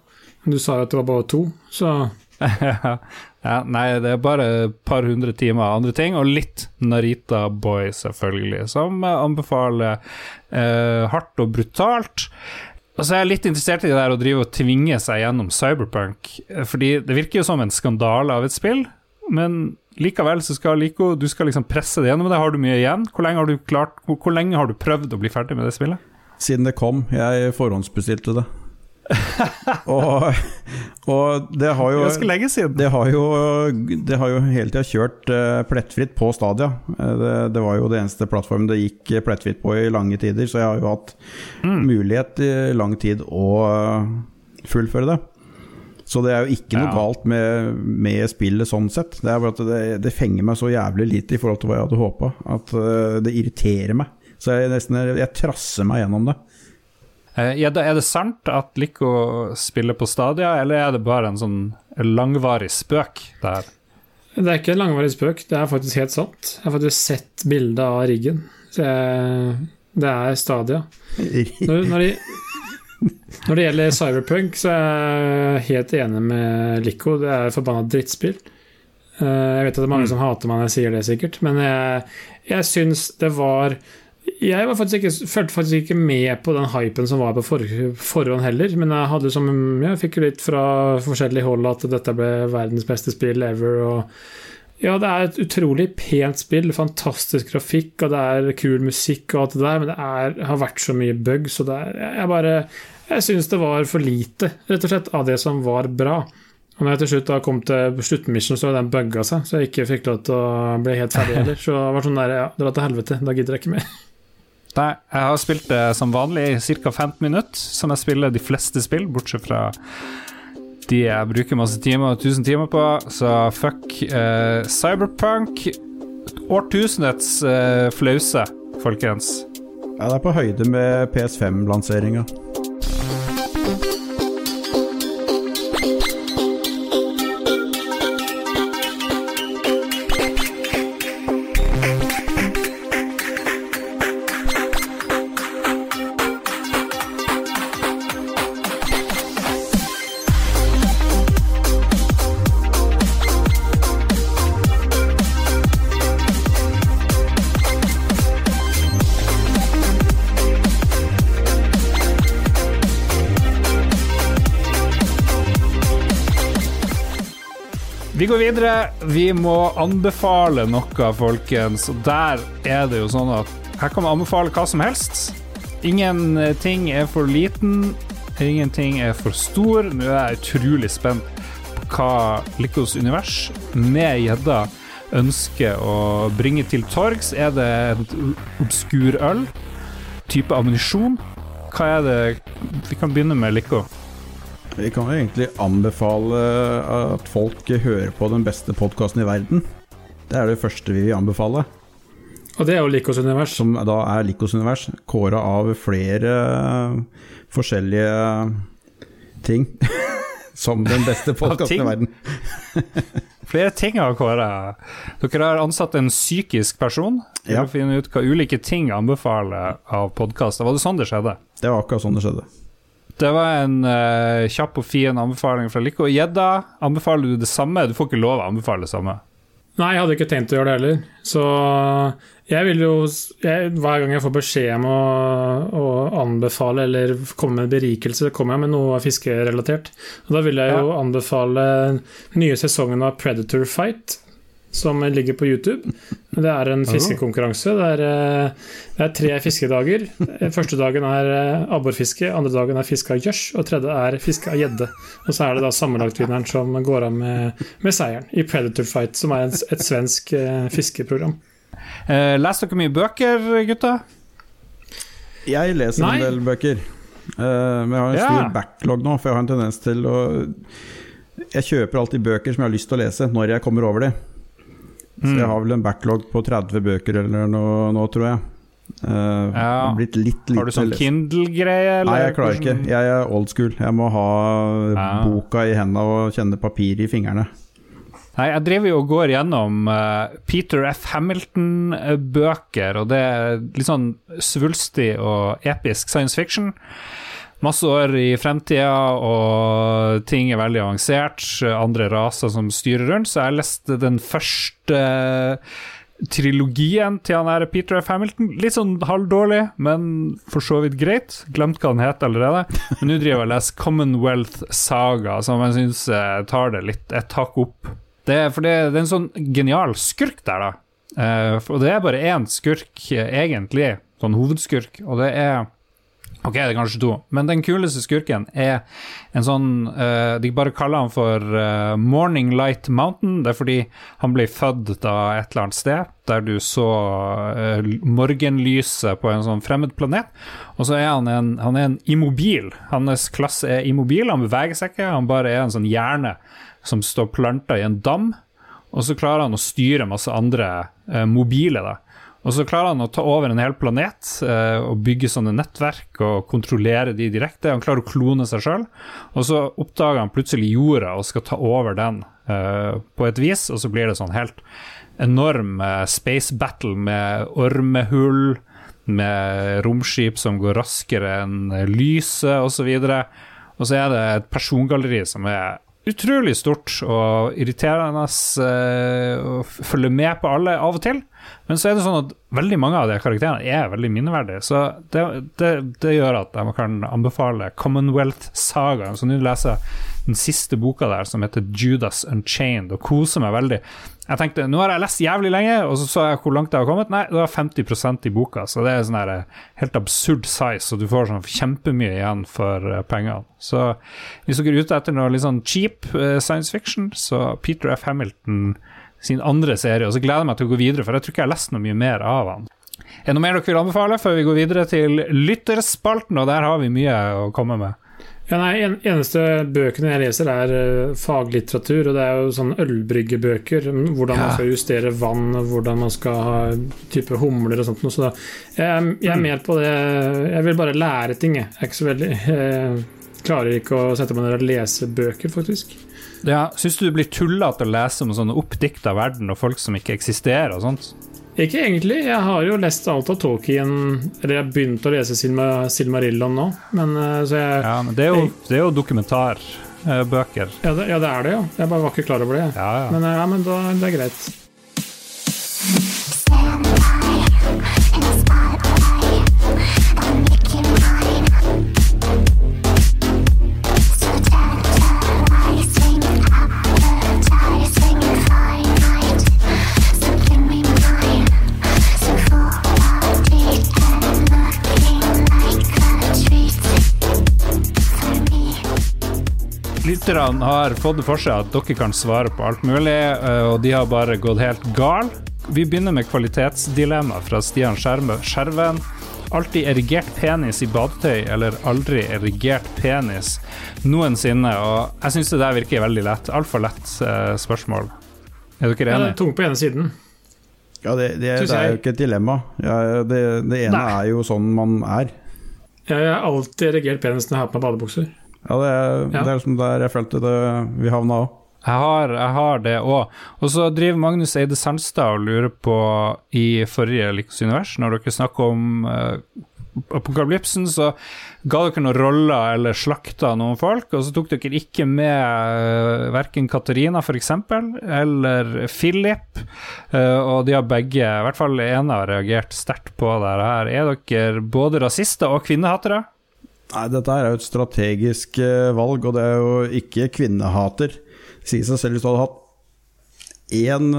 men du sa jo at det var bare to, så ja, nei, det er bare et par hundre timer av andre ting, og litt Narita Boy, selvfølgelig, som anbefaler eh, hardt og brutalt. Og så er jeg litt interessert i det der å drive og tvinge seg gjennom Cyberpunk, eh, fordi det virker jo som en skandale av et spill. men likevel så skal Lico Du skal liksom presse det gjennom det. Har du mye igjen? Hvor lenge har du klart Hvor, hvor lenge har du prøvd å bli ferdig med det spillet? Siden det kom. Jeg forhåndsbestilte det. og, og det har jo Ganske lenge siden. Det har jo, det har jo hele tida kjørt eh, plettfritt på Stadia. Eh, Det, det var jo det eneste plattformen det gikk eh, plettfritt på i lange tider, så jeg har jo hatt mulighet i lang tid å fullføre det. Så det er jo ikke noe Ja. galt med, med spillet sånn sett. Det er bare at det, det fenger meg så jævlig lite i forhold til hva jeg hadde håpa, at det irriterer meg. Så jeg nesten jeg trasser meg gjennom det. Er det, er det sant at Lico spiller på Stadia, eller er det bare en sånn langvarig spøk? Det her? Det er ikke en langvarig spøk, det er faktisk helt sant. Jeg har faktisk sett bildet av riggen. Så det er Stadia. Når, når, de, når det gjelder Cyberpunk, så er jeg helt enig med Lico. Det er et forbanna drittspill. Eh, Jeg vet at det er mange som hater meg når jeg sier det, sikkert, men jeg, jeg syns det var Jeg var faktisk ikke, følte faktisk ikke med på den hypen som var på for, forhånd heller, men jeg som, jeg fikk litt fra forskjellige hold at dette ble verdens beste spill ever. og ja, det er et utrolig pent spill, fantastisk grafikk, og det er kul musikk og alt det der, men det er, har vært så mye bugs, og det er Jeg bare Jeg syns det var for lite, rett og slett, av det som var bra. Og når jeg til slutt da kom til sluttmission, så hadde den bugga seg, så jeg ikke fikk lov til å bli helt ferdig heller. Så det var sånn der, ja, dra til helvete, da gidder jeg ikke mer. Nei, jeg har spilt det som vanlig i ca. 15 minutter, som jeg spiller de fleste spill, bortsett fra de jeg bruker masse timer og 1000 timer på, så fuck uh, Cyberpunk. Årtusenets uh, flause, folkens. Ja, det er på høyde med PS5-lanseringa. Vi går videre. Vi må anbefale noe, folkens. Og der er det jo sånn at her kan man anbefale hva som helst. Ingenting er for liten, ingenting er for stor. Nå er jeg utrolig spent på hva Lykkos univers med gjedda ønsker å bringe til torgs. Er det et obskur øl? Type ammunisjon? Hva er det Vi kan begynne med Lyko. Vi kan jo egentlig anbefale at folk hører på den beste podkasten i verden. Det er det første vi vil anbefale, Og det er jo Likos univers. som da er Likos univers. Kåra av flere forskjellige ting som den beste podkasten i verden. Flere ting har Kåre. Dere har ansatt en psykisk person til Ja. å finne ut hva ulike ting anbefaler av podkaster. Var det sånn det skjedde? Det var akkurat sånn det skjedde. Det var en uh, kjapp og fin anbefaling fra Lico. Gjedda, anbefaler du det samme? Du får ikke lov å anbefale det samme. Nei, jeg hadde ikke tenkt å gjøre det heller. Så jeg vil jo jeg, Hver gang jeg får beskjed om å, å anbefale eller komme med berikelse, kommer jeg med noe fiskerelatert. Og da vil jeg jo anbefale nye sesongen av Predator Fight, som ligger på YouTube. Det er en fiskekonkurranse. Det er, eh, det er tre fiskedager. Første dagen er eh, abborfiske, andre dagen er fiske av gjørs, og tredje er fiske av gjedde. Og så er det da sammenlagtvinneren som går av med, med seieren i Predator Fight, som er et, et svensk eh, fiskeprogram. Eh, leser dere mye bøker, gutta? Jeg leser Nei. en del bøker, eh, men jeg har en Ja. stor backlog nå, for jeg har en tendens til å Jeg kjøper alltid bøker som jeg har lyst til å lese, når jeg kommer over de. Så Mm. jeg har vel en backlog på 30 bøker eller noe nå, tror jeg. Uh, Ja. blitt litt lite Har du sånn. Kindle-greie? Nei, jeg klarer ikke. Jeg er old school. Jeg må ha Ja. boka i hendene og kjenne papir i fingrene. Nei, jeg driver jo og går gjennom uh, Peter F. Hamilton-bøker, og det er litt sånn svulstig og episk science fiction. Masse år i fremtida, og ting er veldig avansert. Andre raser som styrer rundt. Så jeg leste den første trilogien til han her Peter F. Hamilton. Litt sånn halvdårlig, men for så vidt greit. Glemt hva han het allerede. Men nå driver jeg og leser Commonwealth Saga, som jeg syns tar det litt et hakk opp Det, for det, det er en sånn genial skurk der, da. Uh, og det er bare én skurk, eh, egentlig. Sånn hovedskurk. Og det er Ok, det er kanskje to, men den kuleste skurken er en sånn uh, De bare kaller han for uh, Morning Light Mountain. Det er fordi han ble født da et eller annet sted der du så uh, morgenlyset på en sånn fremmed planet. Og så er han en, han er en immobil. Hans klasse er immobil, han beveger seg ikke. Han bare er en sånn hjerne som står planta i en dam. Og så klarer han å styre masse andre mobile, da. Og så klarer han å ta over en hel planet eh, og bygge sånne nettverk og kontrollere de direkte. Han klarer å klone seg sjøl, og så oppdager han plutselig jorda og skal ta over den eh, på et vis, og så blir det sånn helt enorm eh, space battle med ormehull, med romskip som går raskere enn lyset, osv. Og så er det et persongalleri som er utrolig stort og irriterende eh, å f- følge med på alle av og til. Men så er det sånn at veldig mange av de karakterene er veldig minneverdige. Så det, det, det gjør at jeg kan anbefale Commonwealth-sagaen. Så nå leser jeg den siste boka der, som heter Judas Unchained, og koser meg veldig. Jeg tenkte, Nå har jeg lest jævlig lenge, og så så jeg hvor langt jeg har kommet. Nei, det var 50% i boka, så det er sånn her eh, helt absurd size, og du får sånn kjempemye igjen for eh, pengene. Så hvis dere er ute etter noe litt sånn cheap eh, science fiction, så Peter F. Hamilton sin andre serie, og så gleder jeg meg til å gå videre, for jeg tror ikke jeg har lest noe mye mer av han. Er det noe mer dere vil anbefale før vi går videre til lytterspalten, og der har vi mye å komme med? Ja, nei, en, eneste bøkene jeg leser, er uh, faglitteratur, og det er jo sånn ølbryggebøker. Hvordan man skal justere vann, hvordan man skal ha type humler og sånt. noe, Så da, jeg, jeg er mer på det Jeg vil bare lære ting, jeg. Jeg er ikke så veldig Jeg klarer ikke å sette meg ned og lese bøker, faktisk. Ja, Syns du det blir tullete å lese om sånne oppdikta verden og folk som ikke eksisterer og sånt? Ikke egentlig. Jeg har jo lest alt av Tolkien Eller jeg har begynt å lese Silma, Silmarillon nå, men eh, så jeg Ja, men det er jo, det er jo dokumentarbøker. ja det, ja, det er det, ja. Jeg bare var ikke klar over det. Ja, ja. Men eh, ja, men da, det er greit. Lytterne har fått det for seg at dere kan svare på alt mulig, eh, og de har bare gått helt gal. Vi begynner med kvalitetsdilemma fra Stian Skjerme- Skjerven. Alltid erigert penis i badetøy, eller aldri erigert penis noensinne? Og jeg syns det der virker veldig lett. Altfor lett eh, spørsmål. Er dere Ja, det er tungt på ene siden. Ja, det, det, det er jo ikke et dilemma. Ja, det, det ene Nei. er jo sånn man er. Jeg har alltid erigert penisen når jeg har på meg badebukser. Ja, det er, Ja. det er liksom der jeg følte det vi havna òg. Jeg har, jeg har det òg. Og så driver Magnus Eide Sandstad og lurer på i forrige Likos univers, når dere snakker om uh, apokalypsen, så ga dere noen roller eller slakta noen folk, og så tok dere ikke med uh, verken Katarina f.eks. eller Philip, uh, og de har begge, i hvert fall ene har reagert sterkt på det her. Er dere både rasister og kvinnehatere? Nei, dette er jo et strategisk eh, valg, og det er jo ikke kvinnehater. Det sier seg selv hvis du hadde hatt én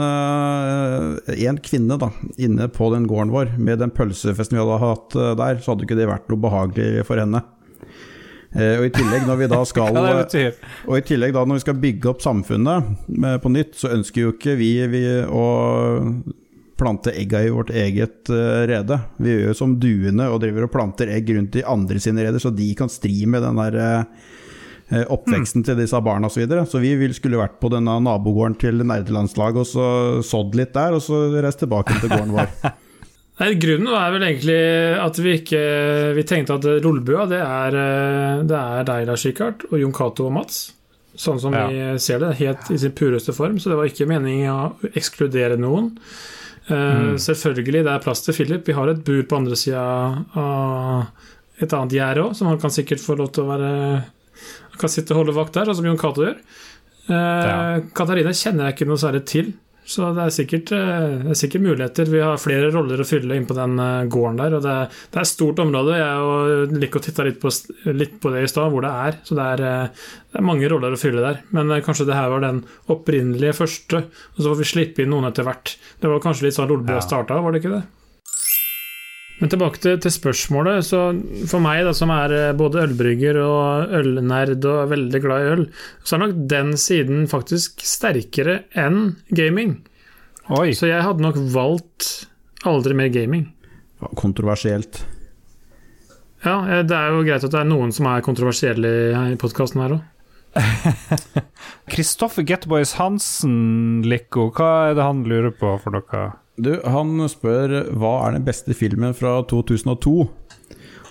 én kvinne da, inne på den gården vår med den pølsefesten vi hadde hatt eh, der, så hadde ikke det vært noe behagelig for henne. Eh, Og i tillegg, når vi da skal? Og i tillegg da når vi skal bygge opp samfunnet eh, på nytt, så ønsker jo ikke vi, vi å plante egga i vårt eget eh, rede. Vi gjør jo som duene og driver og planter egg rundt i andre sine reder, så de kan stri med den der eh, eh, oppveksten til disse barna osv. Så, videre. så vi vil, skulle vært på denne nabogården til nerdelandslaget og så sådd litt der, og så reist tilbake til gården vår. Nei, Grunnen er vel egentlig at vi ikke Vi tenkte at Rollbua det er, det er deg, Lars Rikard, og Jon Cato og Mats. Sånn som Ja. vi ser det, helt i sin pureste form. Så det var ikke meningen å ekskludere noen. Eh, Selvfølgelig, det er plass til Philip. Vi har et bur på andre sida av et annet gjerde òg, som han kan sikkert få lov til å være Han kan sitte og holde vakt der, sånn som Jon Cato gjør. Eh, Ja. Katarina kjenner jeg ikke noe særlig til. Så det er, sikkert, eh, det er sikkert muligheter. Vi har flere roller å fylle inn på den eh, gården der. Og det, er- det er et stort område. Jeg liker å titte litt på, litt på det i stad, hvor det er. Så det er, eh, det er mange roller å fylle der. Men kanskje det her var den opprinnelige første, og så får vi slippe inn noen etter hvert. Det var kanskje litt sånn Lolbua Ja. starta, var det ikke det? Men tilbake til, til spørsmålet. så For meg, da, som er eh, både ølbrygger og ølnerd og er veldig glad i øl, så er nok den siden faktisk sterkere enn gaming. Oi. Så jeg hadde nok valgt aldri mer gaming. Kontroversielt. Ja, eh, det er jo greit at det er noen som er kontroversielle i- podkasten her òg. Kristoffer Getboys Hansen, Lico, hva er det han lurer på for noe? Du, han spør hva er den beste filmen fra 2002?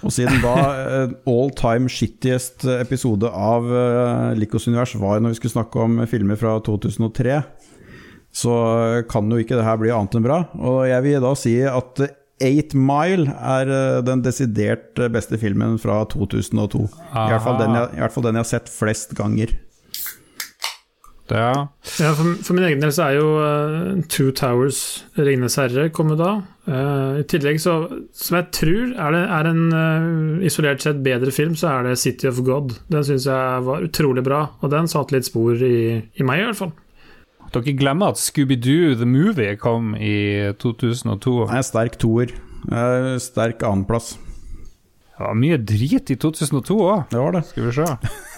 Og siden da eh, all time shittiest episode av uh, Likos univers var når vi skulle snakke om filmer fra 2003, så kan jo ikke det her bli annet enn bra. Og jeg vil da si at Eight Mile er eh, den desidert eh, beste filmen fra 2002. I hvert, fall den jeg, I hvert fall den jeg har sett flest ganger. Ja. Ja, for, for min egen del så er jo uh, Two Towers, Ringenes herre, kommet da. Uh, I tillegg, så, som jeg tror er, det, er en uh, isolert sett bedre film, så er det City of God. Den syns jeg var utrolig bra, og den satte litt spor i, i meg, i hvert fall. Dere glemmer at Scooby-Doo The Movie kom i 2002. Det er sterk toer. Eh, Sterk annenplass. Det var mye drit i 2002 òg, Det var det. skal vi se.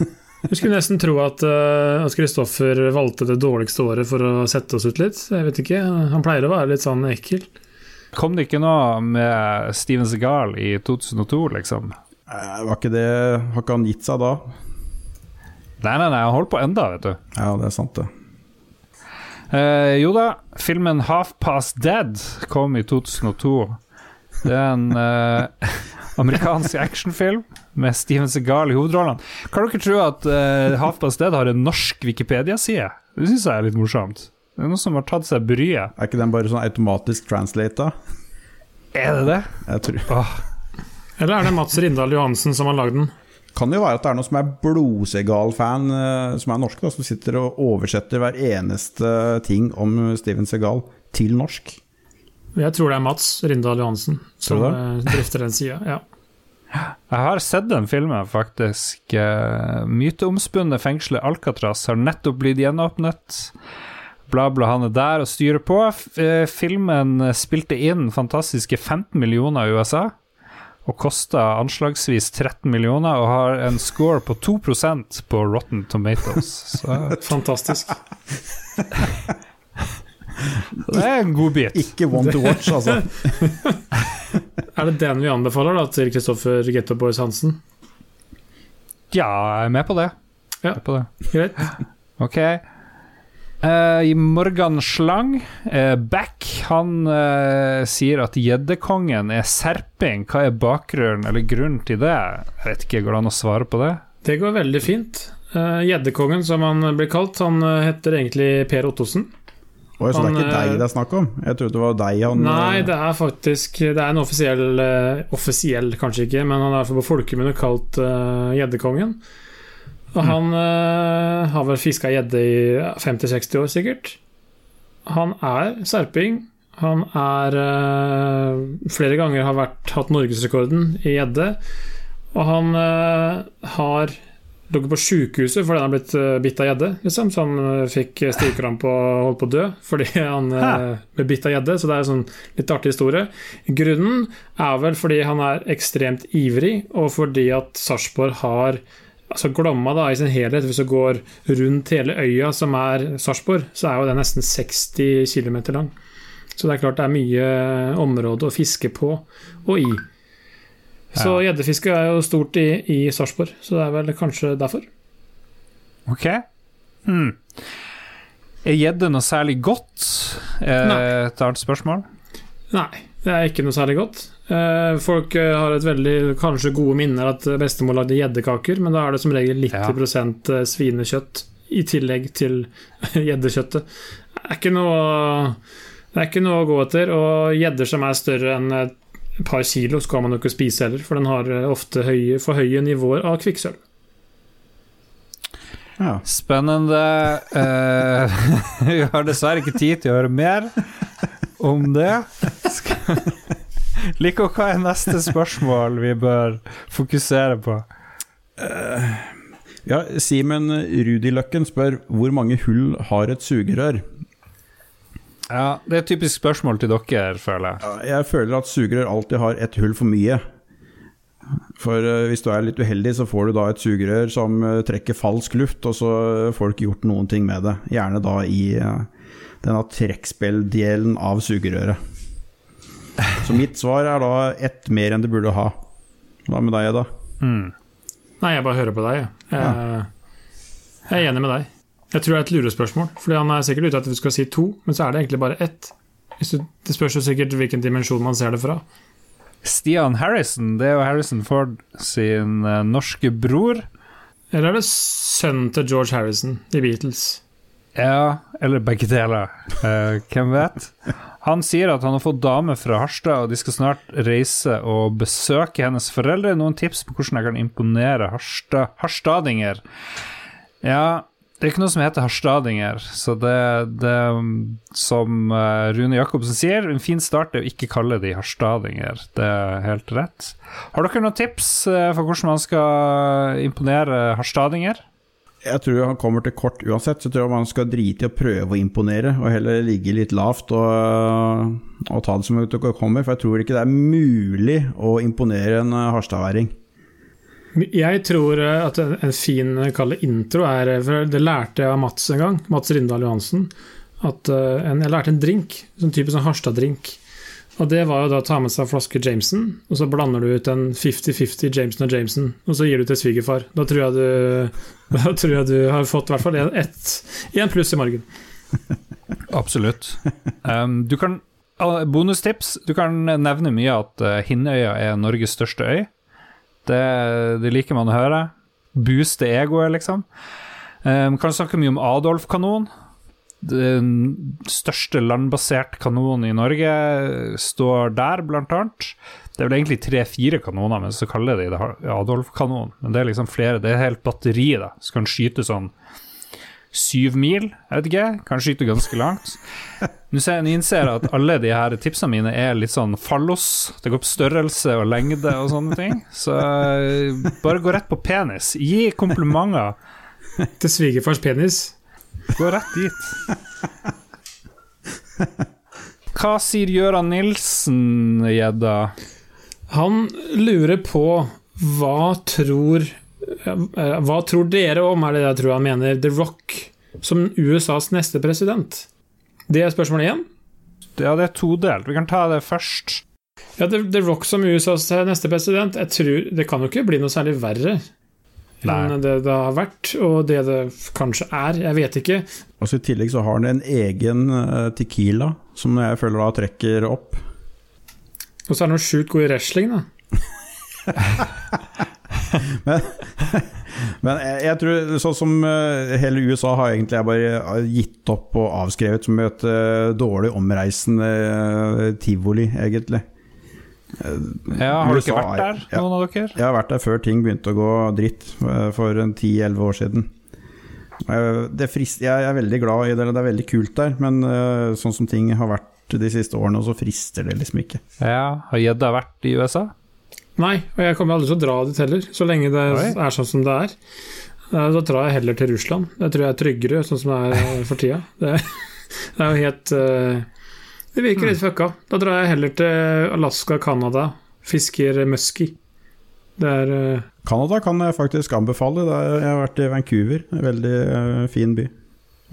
Jeg skulle nesten tro at uh, at Kristoffer valgte det dårligste året for å sette oss ut litt. Jeg vet ikke, Han pleier å være litt sånn ekkel. Kom det ikke noe med Steven Segal i 2002, liksom? Eh, Var ikke det Har ikke han gitt seg da? Nei, nei, nei, han holder på enda, vet du. Ja, det er sant, det. Eh, jo da, filmen Half Past Dead kom i 2002. Det er en eh, amerikansk actionfilm med Steven Segal i hovedrollene. Kan dere tro at uh, Half Past Dead har en norsk Wikipedia-side? Det syns jeg er litt morsomt. Det er noen som har tatt seg bryet. Er ikke den bare sånn automatisk translata? Er det det? Jeg tror Åh, Eller er det Mats Rindal Johansen som har lagd den? Kan det jo være at det er noen som er blodsegal-fan, eh, som er norsk, da, som sitter og oversetter hver eneste ting om Steven Segal til norsk. Jeg tror det er Mats Rindal Johansen som eh, drifter den sida. Ja. Jeg har sett den filmen, faktisk. Uh, myteomspunne fengselet Alcatraz har nettopp blitt gjenåpnet. Bla, bla, han er der og styrer på. Eh, filmen spilte inn fantastiske 15 millioner i USA. Og kosta anslagsvis 13 millioner, og har en score på 2% på Rotten Tomatoes. Så Fantastisk. det er en god bit. Ikke one to watch, altså. Er det den vi anbefaler da til Kristoffer Getto Boys Hansen? Ja, jeg er med på det. Ja. På det. Greit. Ok. Uh, Morgan Slang, uh, Back, han uh, sier at gjeddekongen er serping. Hva er bakgrunnen eller grunnen til det? Jeg vet ikke, Går det an å svare på det? Det går veldig fint. Eh, Gjeddekongen, som han blir kalt, han eh, heter egentlig Per Ottosen. Oi, så det er ikke deg eh, det er snakk om? Jeg trodde det var deg han Nei, eh, det er faktisk Det er en offisiell eh, Offisiell, kanskje ikke, men han er på folkemunne kalt Gjeddekongen. Og han uh, har vel fiska gjedde i 50-60 år, sikkert. Han er serping. Han er uh, Flere ganger har vært, hatt norgesrekorden i gjedde. Og han har ligget på sjukehuset fordi han har blitt uh, bitt av gjedde. Liksom, så han eh, fikk stivkrampe og holdt på å dø fordi han Hæ? ble bitt av gjedde. Så det er en sånn litt artig historie. Grunnen er vel fordi han er ekstremt ivrig, og fordi at Sarpsborg har Altså Glomma da, i sin helhet, hvis du går rundt hele øya som er Sarpsborg, så er jo den nesten 60 km lang. Så det er klart det er mye område å fiske på og i. Så gjeddefiske er jo stort i, i Sarpsborg, så det er vel kanskje derfor. Ok. Hmm. Er gjedde noe særlig godt? Eh, et annet spørsmål? Nei, det er ikke noe særlig godt. Eh, Folk eh, har et veldig kanskje gode minner at bestemor lagde gjeddekaker, men da er det som regel 90 ja. svinekjøtt i tillegg til gjeddekjøttet. Det er ikke noe Det er ikke noe å gå etter. Og gjedder som er større enn et par kilo, skal man jo ikke spise heller, for den har eh, ofte høye, for høye nivåer av kvikksølv. Ja. Spennende. Eh, vi har dessverre ikke tid til å høre mer om det. Lico, hva er neste spørsmål vi bør fokusere på? Ja, Simen Rudiløkken spør hvor mange hull har et sugerør? Ja, Det er et typisk spørsmål til dere, føler jeg. Ja, Jeg føler at sugerør alltid har et hull for mye. For eh, hvis du er litt uheldig, så får du da et sugerør som eh, trekker falsk luft, og så får du ikke gjort noen ting med det. Gjerne da i eh, denne trekkspilldelen av sugerøret. Så mitt svar er da ett mer enn det burde ha. Hva med deg, da? Mm. Nei, jeg bare hører på deg. jeg. Jeg, jeg er enig med deg. Jeg tror det er et lurespørsmål. Fordi han er sikkert ute etter at du skal si to, men så er det egentlig bare ett. Det spørs jo sikkert hvilken dimensjon man ser det fra. Stian Harrison, det er jo Harrison Ford sin eh, norske bror. Eller er det sønnen til George Harrison i Beatles? Ja, eller begge deler. Eh, hvem vet? Han sier at han har fått dame fra Harstad, og de skal snart reise og besøke hennes foreldre. Noen tips på hvordan jeg kan imponere Harstad, harstadinger? Ja, det er ikke noe som heter harstadinger, så det, det Som eh, Rune Jacobsen sier, en fin start er å ikke kalle de harstadinger. Det er helt rett. Har dere noen tips eh, for hvordan man skal imponere harstadinger? Jeg tror han kommer til kort uansett, så jeg tror man skal drite i å prøve å imponere, og heller ligge litt lavt og, og ta det som det kommer. For jeg tror ikke det er mulig å imponere en eh, harstadværing. Jeg tror eh, at en, fin eh, det intro er eh, Det lærte jeg av Mats en gang, Mats Rindal Johansen. At en, Jeg lærte en drink, sånn type sånn Harstad-drink. Og det var jo da å ta med seg en flaske Jameson, og så blander du ut en 50-50 Jameson og Jameson, og så gir du til svigerfar. Da tror jeg du, da tror jeg du har fått i hvert fall én pluss i margen. Absolutt. Um, du kan ah, Bonustips. Du kan nevne mye at Hinnøya er Norges største øy. Det, det liker man å høre. Booste egoet, liksom. Um, kan snakke mye om Adolf-kanon. Den største landbasert kanonen i Norge står der, blant annet. Det er vel egentlig tre-fire kanoner, men så kaller de det Adolf-kanon. Men det er liksom flere, det er helt batteri, da. Så kan skyte sånn syv mil, jeg vet ikke, kan skyte ganske langt. Nå ser jeg innser at alle de her tipsene mine er litt sånn fallos. Det går på størrelse og lengde og sånne ting. Så eh, bare gå rett på penis. Gi komplimenter. Til svigerfars penis. Gå rett dit. Hva sier Gøran Nilsen, gjedda? Han lurer på hva tror Hva tror dere om, er det jeg tror han mener, The Rock som USAs neste president? Det er spørsmålet igjen. Ja, det er todelt. Vi kan ta det først. Ja, The, The Rock som USAs neste president, jeg tror det kan jo ikke bli noe særlig verre enn det det har vært, og det det kanskje er. Jeg vet ikke. Og så I tillegg så har han en egen eh, tequila, som jeg føler da trekker opp. Og så er han jo sjukt god i wrestling, da. Men jeg, jeg tror sånn som eh, hele USA har egentlig jeg bare gitt opp og avskrevet som et eh, dårlig omreisende eh, tivoli, egentlig. Ja, har du ikke vært er- der, ja. noen av dere? Jeg har vært der før ting begynte å gå dritt, eh, for en 10-11 år siden. Eh, Det frist, jeg er veldig glad i det, det er veldig kult der, men eh, sånn som ting har vært de siste årene, så frister det liksom ikke. Ja, Har gjedda vært i USA? Nei, og jeg kommer aldri til å dra dit heller, så lenge det Oi. er sånn som det er. Eh, Da drar jeg heller til Russland. Det tror jeg er tryggere, sånn som det er for tida. Det, det er jo helt eh, Det virker litt fucka. Da drar jeg heller til Alaska, Canada, fisker musky. Det er eh, Canada kan jeg faktisk anbefale. Jeg har vært i Vancouver, en veldig eh, fin by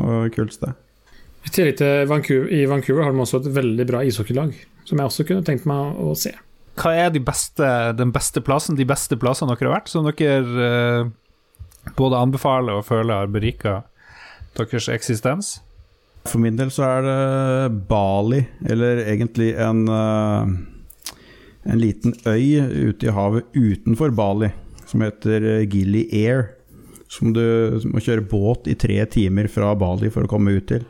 og kult sted. I tillegg til Vancouver, i Vancouver har de også et veldig bra ishockeylag, som jeg også kunne tenkt meg å se. Hva er de beste, den beste plassen, de beste plassene dere har vært, som dere eh, både anbefaler og føler har berika deres eksistens? For min del så er det Bali, eller egentlig en, eh, en liten øy ute i havet utenfor Bali, som heter Gilly Gili Air. Som du må kjøre båt i tre timer fra Bali for å komme ut til.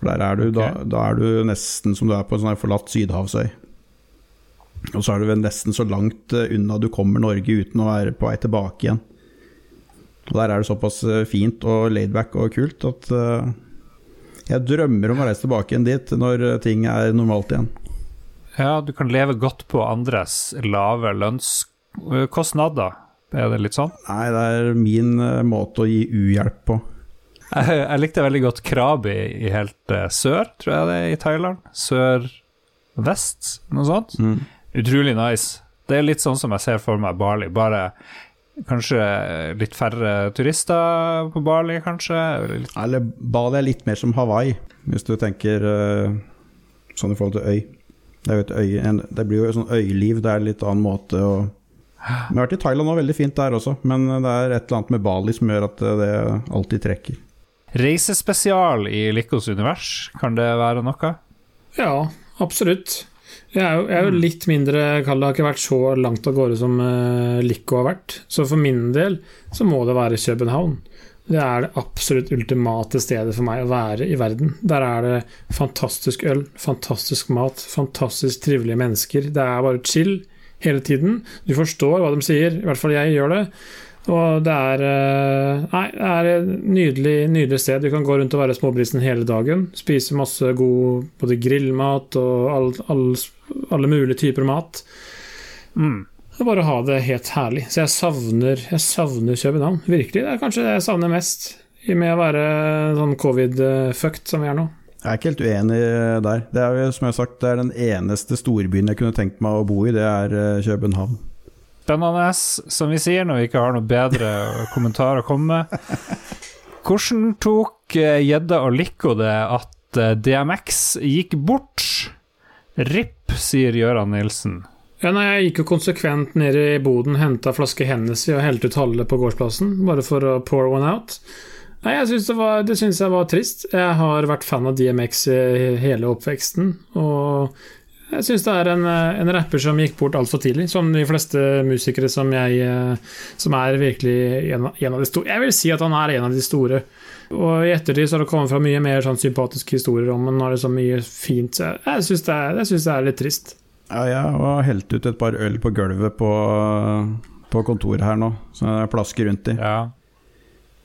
For der er du, da, da er du nesten som du er på en sånn forlatt sydhavsøy. Og så er du vel nesten så langt eh, unna du kommer Norge uten å være på vei tilbake igjen. Og der er det såpass eh, fint og laidback og kult at eh, jeg drømmer om å reise tilbake igjen dit når ting er normalt igjen. Ja, du kan leve godt på andres lave lønnskostnader. Er det litt sånn? Nei, det er min måte å gi uhjelp på. Jeg, jeg likte veldig godt Krabi i helt sør, tror jeg det er i Thailand. Sør-vest, noe sånt. Mm. Utrolig nice. Det er litt sånn som jeg ser for meg Bali, bare kanskje litt færre turister på Bali, kanskje. Eller litt Eller Bali er litt mer som Hawaii, hvis du tenker eh, sånn i forhold til øy. Det, er jo et øy, en, det blir jo et sånn øyliv, det er en litt annen måte å Vi har vært i Thailand òg, veldig fint der også, men det er et eller annet med Bali som gjør at det alltid trekker. Reisespesial i Likos univers, kan det være noe? Ja, absolutt. Jeg er jo, jeg er jo litt mindre kald, det har ikke vært så langt av gårde som uh, Lico har vært. Så for min del så må det være København. Det er det absolutt ultimate stedet for meg å være i verden. Der er det fantastisk øl, fantastisk mat, fantastisk trivelige mennesker. Det er bare chill hele tiden. Du forstår hva de sier, i hvert fall jeg gjør det. Og det er eh, Nei, det er et nydelig, nydelig sted. Du kan gå rundt og være småbrisen hele dagen. Spise masse god både grillmat og all, all, alle mulige typer mat. Mm. Det er bare ha det helt herlig. Så jeg savner, jeg savner København. Virkelig. Det er kanskje det jeg savner mest, i med å være sånn covid-fucked som vi er nå. Jeg er ikke helt uenig der. Det er jo som jeg har sagt, det er den eneste storbyen jeg kunne tenkt meg å bo i, det er eh, København. Spennende, som vi sier når vi ikke har noe bedre kommentar å komme med. Hvordan tok Gjedde Gjedda og Lico det at eh, DMX gikk bort? RIP, sier Gøran Nilsen. Ja, nei, jeg gikk jo konsekvent ned i boden, henta flaske Hennessy og helte ut halve på gårdsplassen, bare for å pour one out. Nei, jeg synes det, var, det synes jeg var trist. Jeg har vært fan av DMX i hele oppveksten, og jeg syns det er en, en, rapper som gikk bort altfor tidlig, som de fleste musikere som jeg Som er virkelig en, en, av de store Jeg vil si at han er en av de store. Og i ettertid så har det kommet fra mye mer sånn sympatiske historier om ham. Han har det så mye fint. Så jeg, jeg syns det, det, er litt trist. Ja, jeg har helt ut et par øl på gulvet på, på kontoret her nå, så det er plasker rundt i. Ja.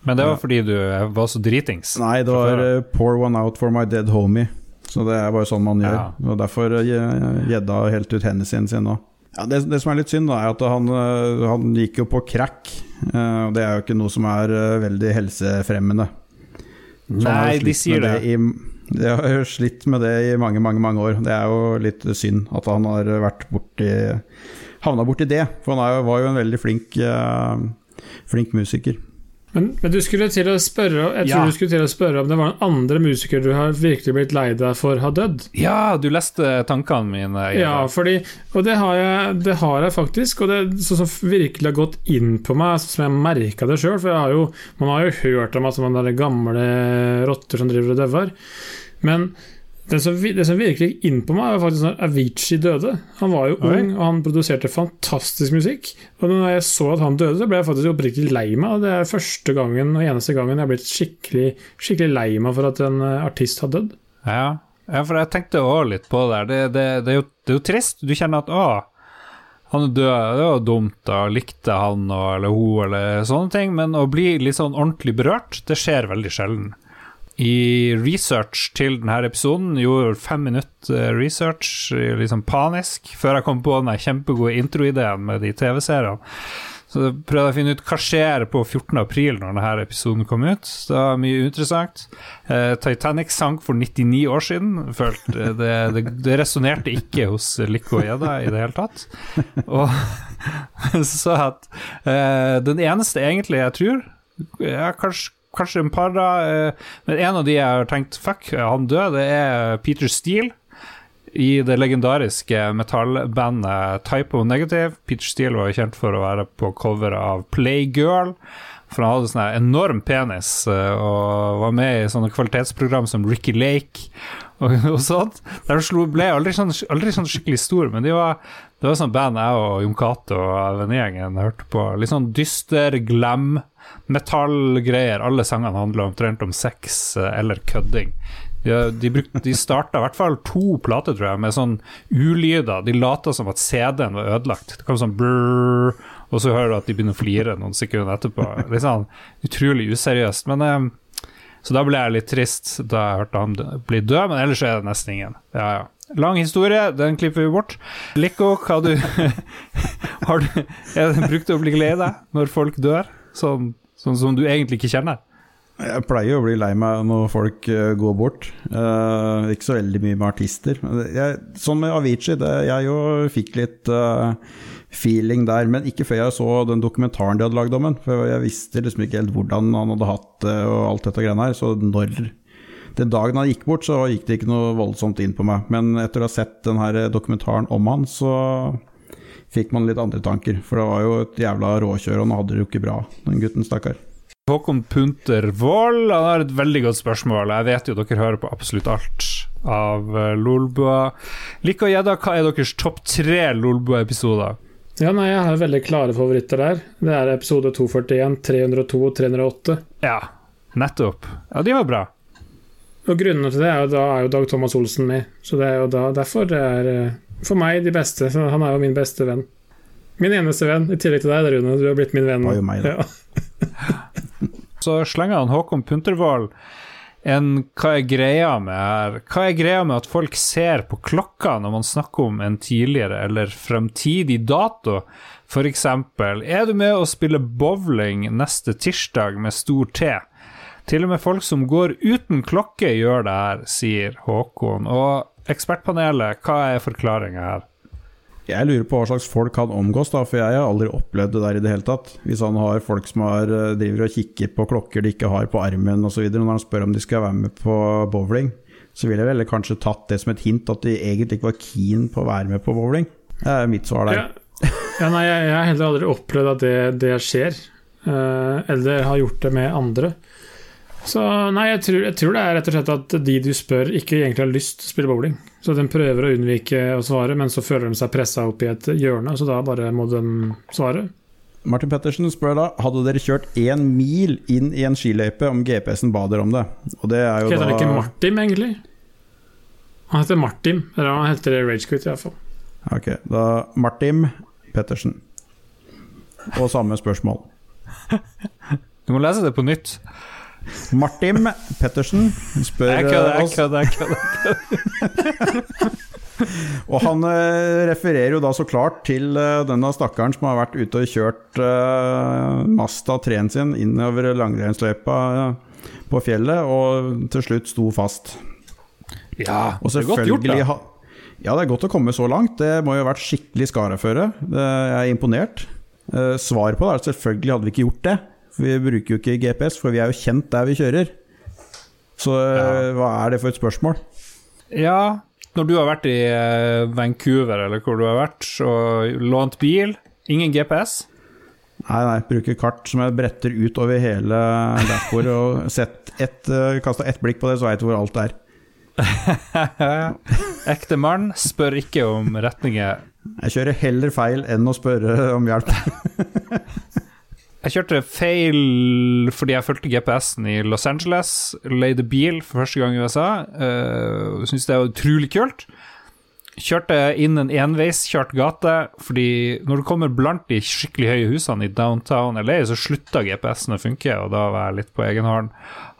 Men det var fordi du var så dritings? Nei, det var uh, 'pour one out for my dead homie'. Så det er bare sånn man gjør. Ja. Og Derfor gjedda helt ut Hennessyen sin nå. Ja, det, det, som er litt synd, da, er at han, han gikk jo på crack. Og det er jo ikke noe som er veldig helsefremmende. Nei, de sier det. det i, de har slitt med det i mange, mange mange år. Det er jo litt synd at han har vært borti havna borti det. For han er, var jo en veldig flink, flink musiker. Men, men, du skulle til å spørre Jeg tror ja. du skulle til å spørre om det var noen andre musikere du har virkelig blitt lei deg for har dødd? Ja, du leste tankene mine. Ja, fordi, og det har, jeg, det har jeg faktisk. Og det som virkelig har gått inn på meg, som jeg merka det sjøl. For har jo, man har jo hørt om at man gamle rotter som driver og dauer. Men det som, det som, virkelig gikk inn på meg, var faktisk når Avicii døde. Han var jo Oi. ung, og han produserte fantastisk musikk. Og når jeg så at han døde, så ble jeg faktisk oppriktig lei meg. Og det er første gangen og eneste gangen jeg har blitt skikkelig, skikkelig lei meg for at en eh, artist har dødd. Ja, ja for jeg tenkte òg litt på det der. Det, det, er jo, det, er jo, trist. Du kjenner at å, han er død, det var dumt, da likte han og, eller hun eller sånne ting. Men å bli litt sånn ordentlig berørt, det skjer veldig sjelden i research til denne episoden. Gjorde fem minutter research, liksom panisk, før jeg kom på den kjempegode introideen med de TV-seriene. Så prøvde jeg å finne ut hva skjer på 14. april når denne episoden kom ut. Det var mye interessant. Eh, Titanic sank for 99 år siden. Følte eh, det, det, det resonnerte ikke hos Lico og Gjedda i det hele tatt. Og så at eh, den eneste egentlig jeg tror ja, kanskje kanskje en par, da. Eh, men en av de jeg har tenkt fuck, han død, det er Peter Steele. I det legendariske metallbandet Typo Negative. Peter Steele var kjent for å være på cover av Playgirl. For han hadde sånn enorm penis eh, og var med i sånne kvalitetsprogram som Ricky Lake og, og sånt. De ble aldri sånn, aldri sånn skikkelig stor, men de var, det var sånn band jeg og Jon Cato og vennegjengen hørte på. Litt sånn dyster glam metallgreier. Alle sangene handler omtrent om sex eh, eller kødding. De, de de starta i hvert fall to plater, tror jeg, med sånn ulyder. De lata som at CD-en var ødelagt. Det kom sånn brrr, og så hører du at de begynner å flire noen sekunder etterpå. Litt sånn utrolig useriøst. Men eh, Så da ble jeg litt trist da jeg hørte han bli død, men ellers er det nesten ingen. Ja, ja. Lang historie, den klipper vi bort. Lico, hva du Har du er det brukt å bli lei deg når folk dør? Sånn, sånn som du egentlig ikke kjenner? Jeg pleier å bli lei meg når folk eh, går bort. Uh, ikke så veldig mye med artister. Jeg, sånn med Avicii, det, jeg jo fikk litt eh, feeling der, men ikke før jeg så den dokumentaren de hadde lagd om den. For jeg visste liksom ikke helt hvordan han hadde hatt det og alt dette greiene her. Så når den dagen han gikk bort, så gikk det ikke noe voldsomt inn på meg. Men etter å ha sett den her dokumentaren om han, så fikk man litt andre tanker. For det var jo et jævla råkjør, og han hadde det jo ikke bra, den gutten, stakkar. Håkon Punter Wold han har et veldig godt spørsmål. Jeg vet jo dere hører på absolutt alt av eh, Lolbua. Lik og gjedda, hva er deres topp tre Lolbua-episoder? Ja, nei, jeg har veldig klare favoritter der. Det er episode 241, 302 og 308. Ja, nettopp. Ja, de var bra. Og grunnene til det er jo da er jo Dag Thomas Olsen med, så det er jo da derfor det er eh, for meg de beste. Så han er jo min beste venn. Min eneste venn, i tillegg til deg, Rune. Du har blitt min venn. Det var jo meg, da. Ja. Så slenger han Håkon Puntervold en Hva er greia med her? Hva er greia med at folk ser på klokka når man snakker om en tidligere eller fremtidig dato? For eksempel, er du med å spille bowling neste tirsdag med stor T? Til og med folk som går uten klokke, gjør det her, sier Håkon. Og ekspertpanelet, hva er forklaringa her? Jeg lurer på hva slags folk han omgås, da, for jeg har aldri opplevd det der i det hele tatt. Hvis han har folk som har, eh, driver og kikker på klokker de ikke har på armen osv., når han spør om de skal være med på bowling, så ville jeg vel kanskje tatt det som et hint at de egentlig ikke var keen på å være med på bowling. Det er mitt svar der. Ja. ja, nei, jeg, jeg har heller aldri opplevd at det, det skjer. Uh, eller har gjort det med andre. Så nei, jeg tror, jeg tror det er rett og slett at de du spør, ikke egentlig har lyst til å spille bowling. Så de prøver å unnvike å svare, men så føler de seg pressa opp i et hjørne, så da bare må de svare. Martin Pettersen spør da Hadde dere kjørt én mil inn i en skiløype om GPS-en ba dere om det. Og det er jo Heter han ikke Martin, egentlig? Han heter Martin, eller han heter Ragequit iallfall. Ok, da Martin Pettersen. Og samme spørsmål. Du må lese det på nytt. Martin Pettersen spør Jeg kødder, jeg kødder. jeg kødder. Og han eh, refererer jo da så klart til eh, denne stakkaren som har vært ute og kjørt Masta Mazda-treen sin innover langrennsløypa uh, på fjellet, og til slutt sto fast. Ja, det er godt gjort, da. Ja, det er godt å komme så langt. Det må jo ha vært skikkelig skareføre. Jeg er imponert. Svar på det er at selvfølgelig hadde vi ikke gjort det. Vi bruker jo ikke GPS, for vi er jo kjent der vi kjører. Så ja. hva er det for et spørsmål? Ja, når du har vært i eh, Vancouver, eller hvor du har vært, og lånt bil, ingen GPS Nei, nei, bruker kart som jeg bretter ut over hele dashbordet og sett et, kasta ett blikk på det, så veit du hvor alt er. Ekte mann spør ikke om retninger. Jeg kjører heller feil enn å spørre om hjelp. Jeg kjørte feil fordi jeg fulgte GPS-en i Los Angeles. Leide bil for første gang i USA. Uh, Syns det var utrolig kult. Kjørte inn en enveiskjørt gate, fordi når du kommer blant de skikkelig høye husene i downtown LA, så slutta GPS-en å funke, og da var jeg litt på egen hånd.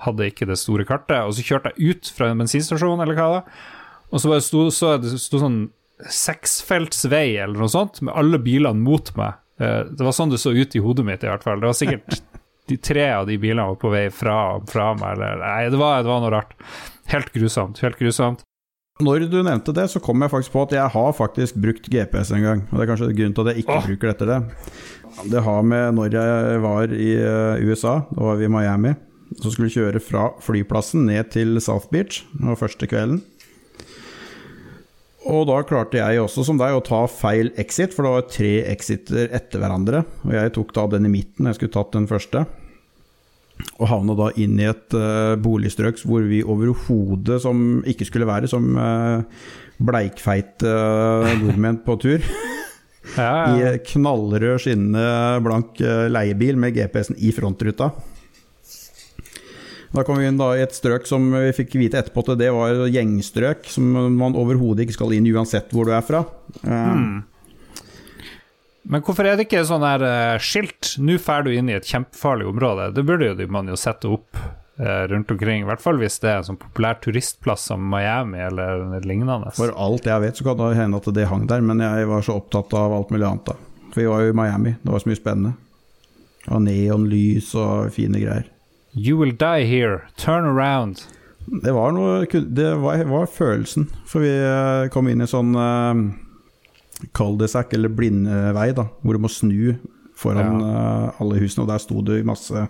Hadde ikke det store kartet. Og så kjørte jeg ut fra en bensinstasjon, eller hva det og så bare sto, så det sto sånn seksfeltsvei eller noe sånt, med alle bilene mot meg. Eh, Det var sånn det så ut i hodet mitt, i hvert fall. Det var sikkert de tre av de bilene var på vei fra, fra meg, eller Nei, det var, det var noe rart. Helt grusomt. Helt grusomt. Når du nevnte det, så kom jeg faktisk på at jeg har faktisk brukt GPS en gang. Og det er kanskje grunnen til at jeg ikke Åh. bruker dette. Det Det har med når jeg var i eh, USA, da var vi i Miami. Så skulle vi kjøre fra flyplassen ned til South Beach, det var første kvelden. Og da klarte jeg også, som deg, å ta feil exit, for det var tre exiter etter hverandre. Og jeg tok da den i midten, jeg skulle tatt den første. Og havna da inn i et uh, boligstrøk hvor vi overhodet som ikke skulle være som uh, bleikfeite uh, nordmenn på tur. Ja, I ja. knallrød, skinnende blank eh, leiebil med GPS-en i frontruta. Da kom vi inn da i et strøk som vi fikk vite etterpå at det var gjengstrøk, som man overhodet ikke skal inn uansett hvor du er fra. Mm. Men hvorfor er det ikke sånn her eh, skilt 'nå drar du inn i et kjempefarlig område'? Det burde jo man jo sette opp eh, rundt omkring. I hvert fall hvis det er en sånn populær turistplass som Miami eller lignende. For alt jeg vet, så kan det hende at det hang der, men jeg var så opptatt av alt mulig annet, da. For vi var jo i Miami, det var så mye spennende. Og neonlys og fine greier. You will die here, turn around. Det var noe Det var, var følelsen. For vi eh, kom inn i sånn uh, cul-de-sac, eller blindvei, da, hvor du må snu foran eh, alle husene. Og der sto det masse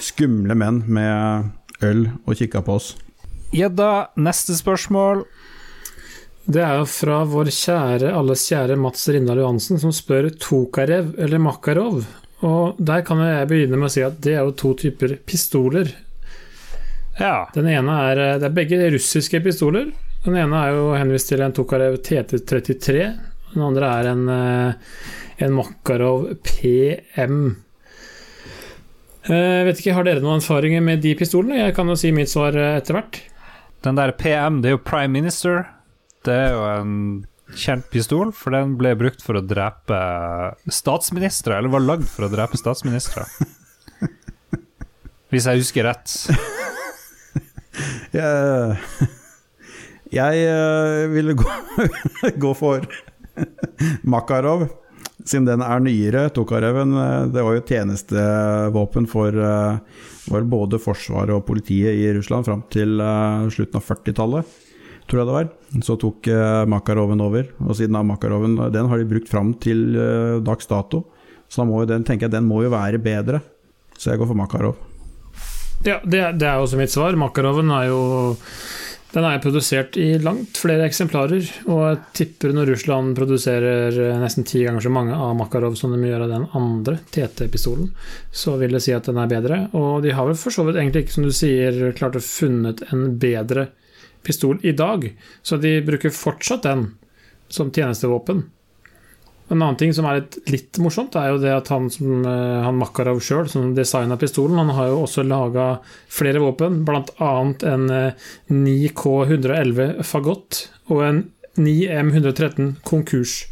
skumle menn med øl og kikka på oss. Gjedda, neste spørsmål. Det er jo fra vår kjære, alles kjære Mats Rindal Johansen, som spør Tokarev eller Makarov. Og der kan jeg begynne med å si at det er jo to typer pistoler. Ja. Den ene er Det er begge russiske pistoler. Den ene er jo henvist til en Tokarev TT33. Den andre er en, eh, en Makarov PM. Eh, Jeg vet ikke, Har dere noen erfaringer med de pistolene? Jeg kan jo si mitt svar eh, etter hvert. Den der PM, det er jo Prime Minister. Det er jo en kjent pistol, for den ble brukt for å drepe statsministre, eller var lagd for å drepe statsministre. Hvis jeg husker rett. Jeg, jeg eh, ville gå, gå for Makarov, siden den er nyere. Tokareven eh, det var jo tjenestevåpen for, eh, både forsvaret og politiet i Russland fram til slutten av 40-tallet, tror jeg det var. Så tok eh, Makaroven over, og siden av Makaroven den har de brukt fram til eh, dags dato. Så da må jo den, tenker jeg den må jo være bedre. Så jeg går for Makarov. Ja, det, det er også mitt svar. Makaroven er jo den er produsert i langt flere eksemplarer, og jeg tipper når Russland produserer eh, nesten ti ganger så mange av Makarov som de gjør av den andre TT-pistolen, så vil det si at den er bedre. Og de har vel for så vidt egentlig ikke, som du sier, klart å funnet en bedre pistol i dag, så de bruker fortsatt den som tjenestevåpen. En annen ting som er litt, litt morsomt, er jo det at han, som, eh, han Makarov sjøl, som designa pistolen, han har jo også laga flere våpen, bl.a. en eh, 9K111 Fagott og en 9M113 Konkurs.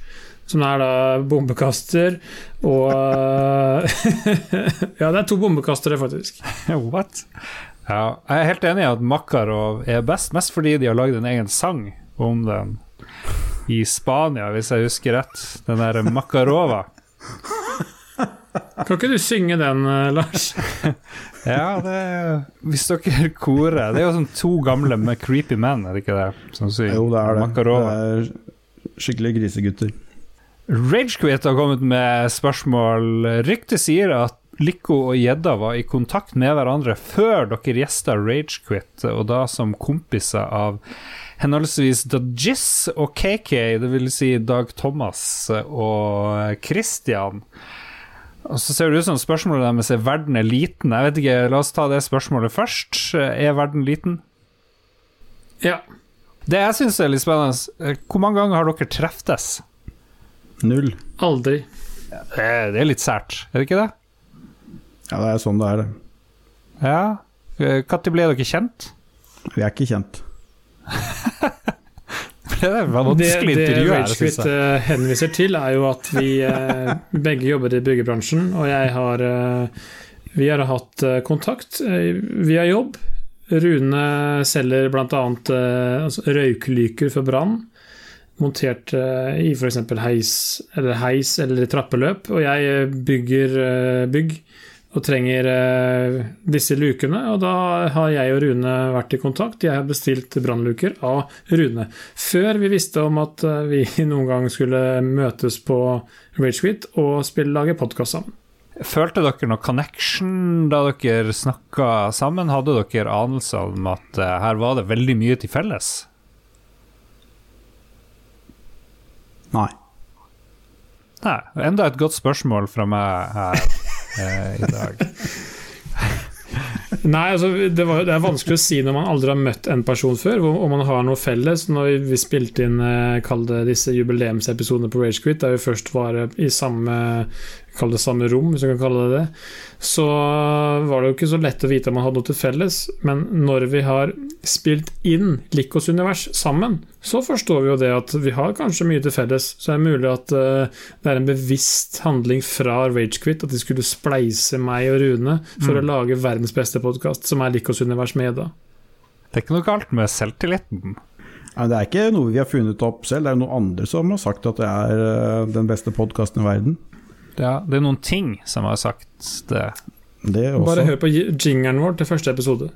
Som er da bombekaster og eh, Ja, det er to bombekastere, faktisk. What? Ja, jeg er helt enig i at Makarov er best, mest fordi de har lagd en egen sang om den i Spania, hvis jeg husker rett. Den der Makarova. Kan ikke du synge den, eh, Lars? Ja, det Hvis dere korer Det er jo sånn to gamle med creepy menn, er det ikke det? Som sier Jo, det er det. Makarova. Det er skikkelig grisegutter. Ragequit har kommet med spørsmål. Ryktet sier at Lico og Gjedda var i kontakt med hverandre før dere gjesta Ragequit, og da som kompiser av henholdsvis Dajis og KK, det vil si Dag Thomas og Christian. Og så ser det ut som spørsmålet deres er verden er liten. Jeg vet ikke, La oss ta det spørsmålet først. Er verden liten? Ja. Det jeg syns er litt spennende, hvor mange ganger har dere treftes? Null. Aldri. Er, det er litt sært, er det ikke det? Ja, det er sånn det er, det. Ja. Når ble dere kjent? Vi er ikke kjent. Det Det, vanskelig det intervju her, Ragequit synes jeg. eh, henviser til, er jo at vi eh, begge jobber i byggebransjen, og jeg har eh, Vi har hatt eh, kontakt eh, via jobb. Rune selger bl.a. Eh, altså røyklyker for brann, montert eh, i f.eks. Heis, eller heis eller trappeløp, og jeg eh, bygger eh, bygg og trenger eh, disse lukene. Og da har jeg og Rune vært i kontakt. Jeg har bestilt brannluker av Rune. Før vi visste om at eh, vi noen gang skulle møtes på Ragequit og spille lage podkast sammen. Følte dere noe connection da dere snakka sammen? Hadde dere anelse om at eh, her var det veldig mye til felles? Nei. Nei. Enda et godt spørsmål fra meg her eh, i dag. Nei, altså, det, var, det er vanskelig å si når man aldri har møtt en person før, om man har noe felles. Når vi spilte inn eh, disse jubileumsepisodene på Ragequit, der vi først var eh, i samme kall det samme rom, hvis du kan kalle det det, så var det jo ikke så lett å vite om man hadde noe til felles. Men når vi har spilt inn Likos univers sammen, så forstår vi jo det at vi har kanskje mye til felles. Så er det mulig at eh, det er en bevisst handling fra Ragequit at de skulle spleise meg og Rune for å lage verdens beste podkast, som er Likos univers med da. Det er ikke noe galt med selvtilliten. Nei, det er ikke noe vi har funnet opp selv, det er noen andre som har sagt at det er eh, den beste podkasten i verden. Ja, det er noen ting som har sagt det. Det også. Bare hør på jingeren vår til første episode.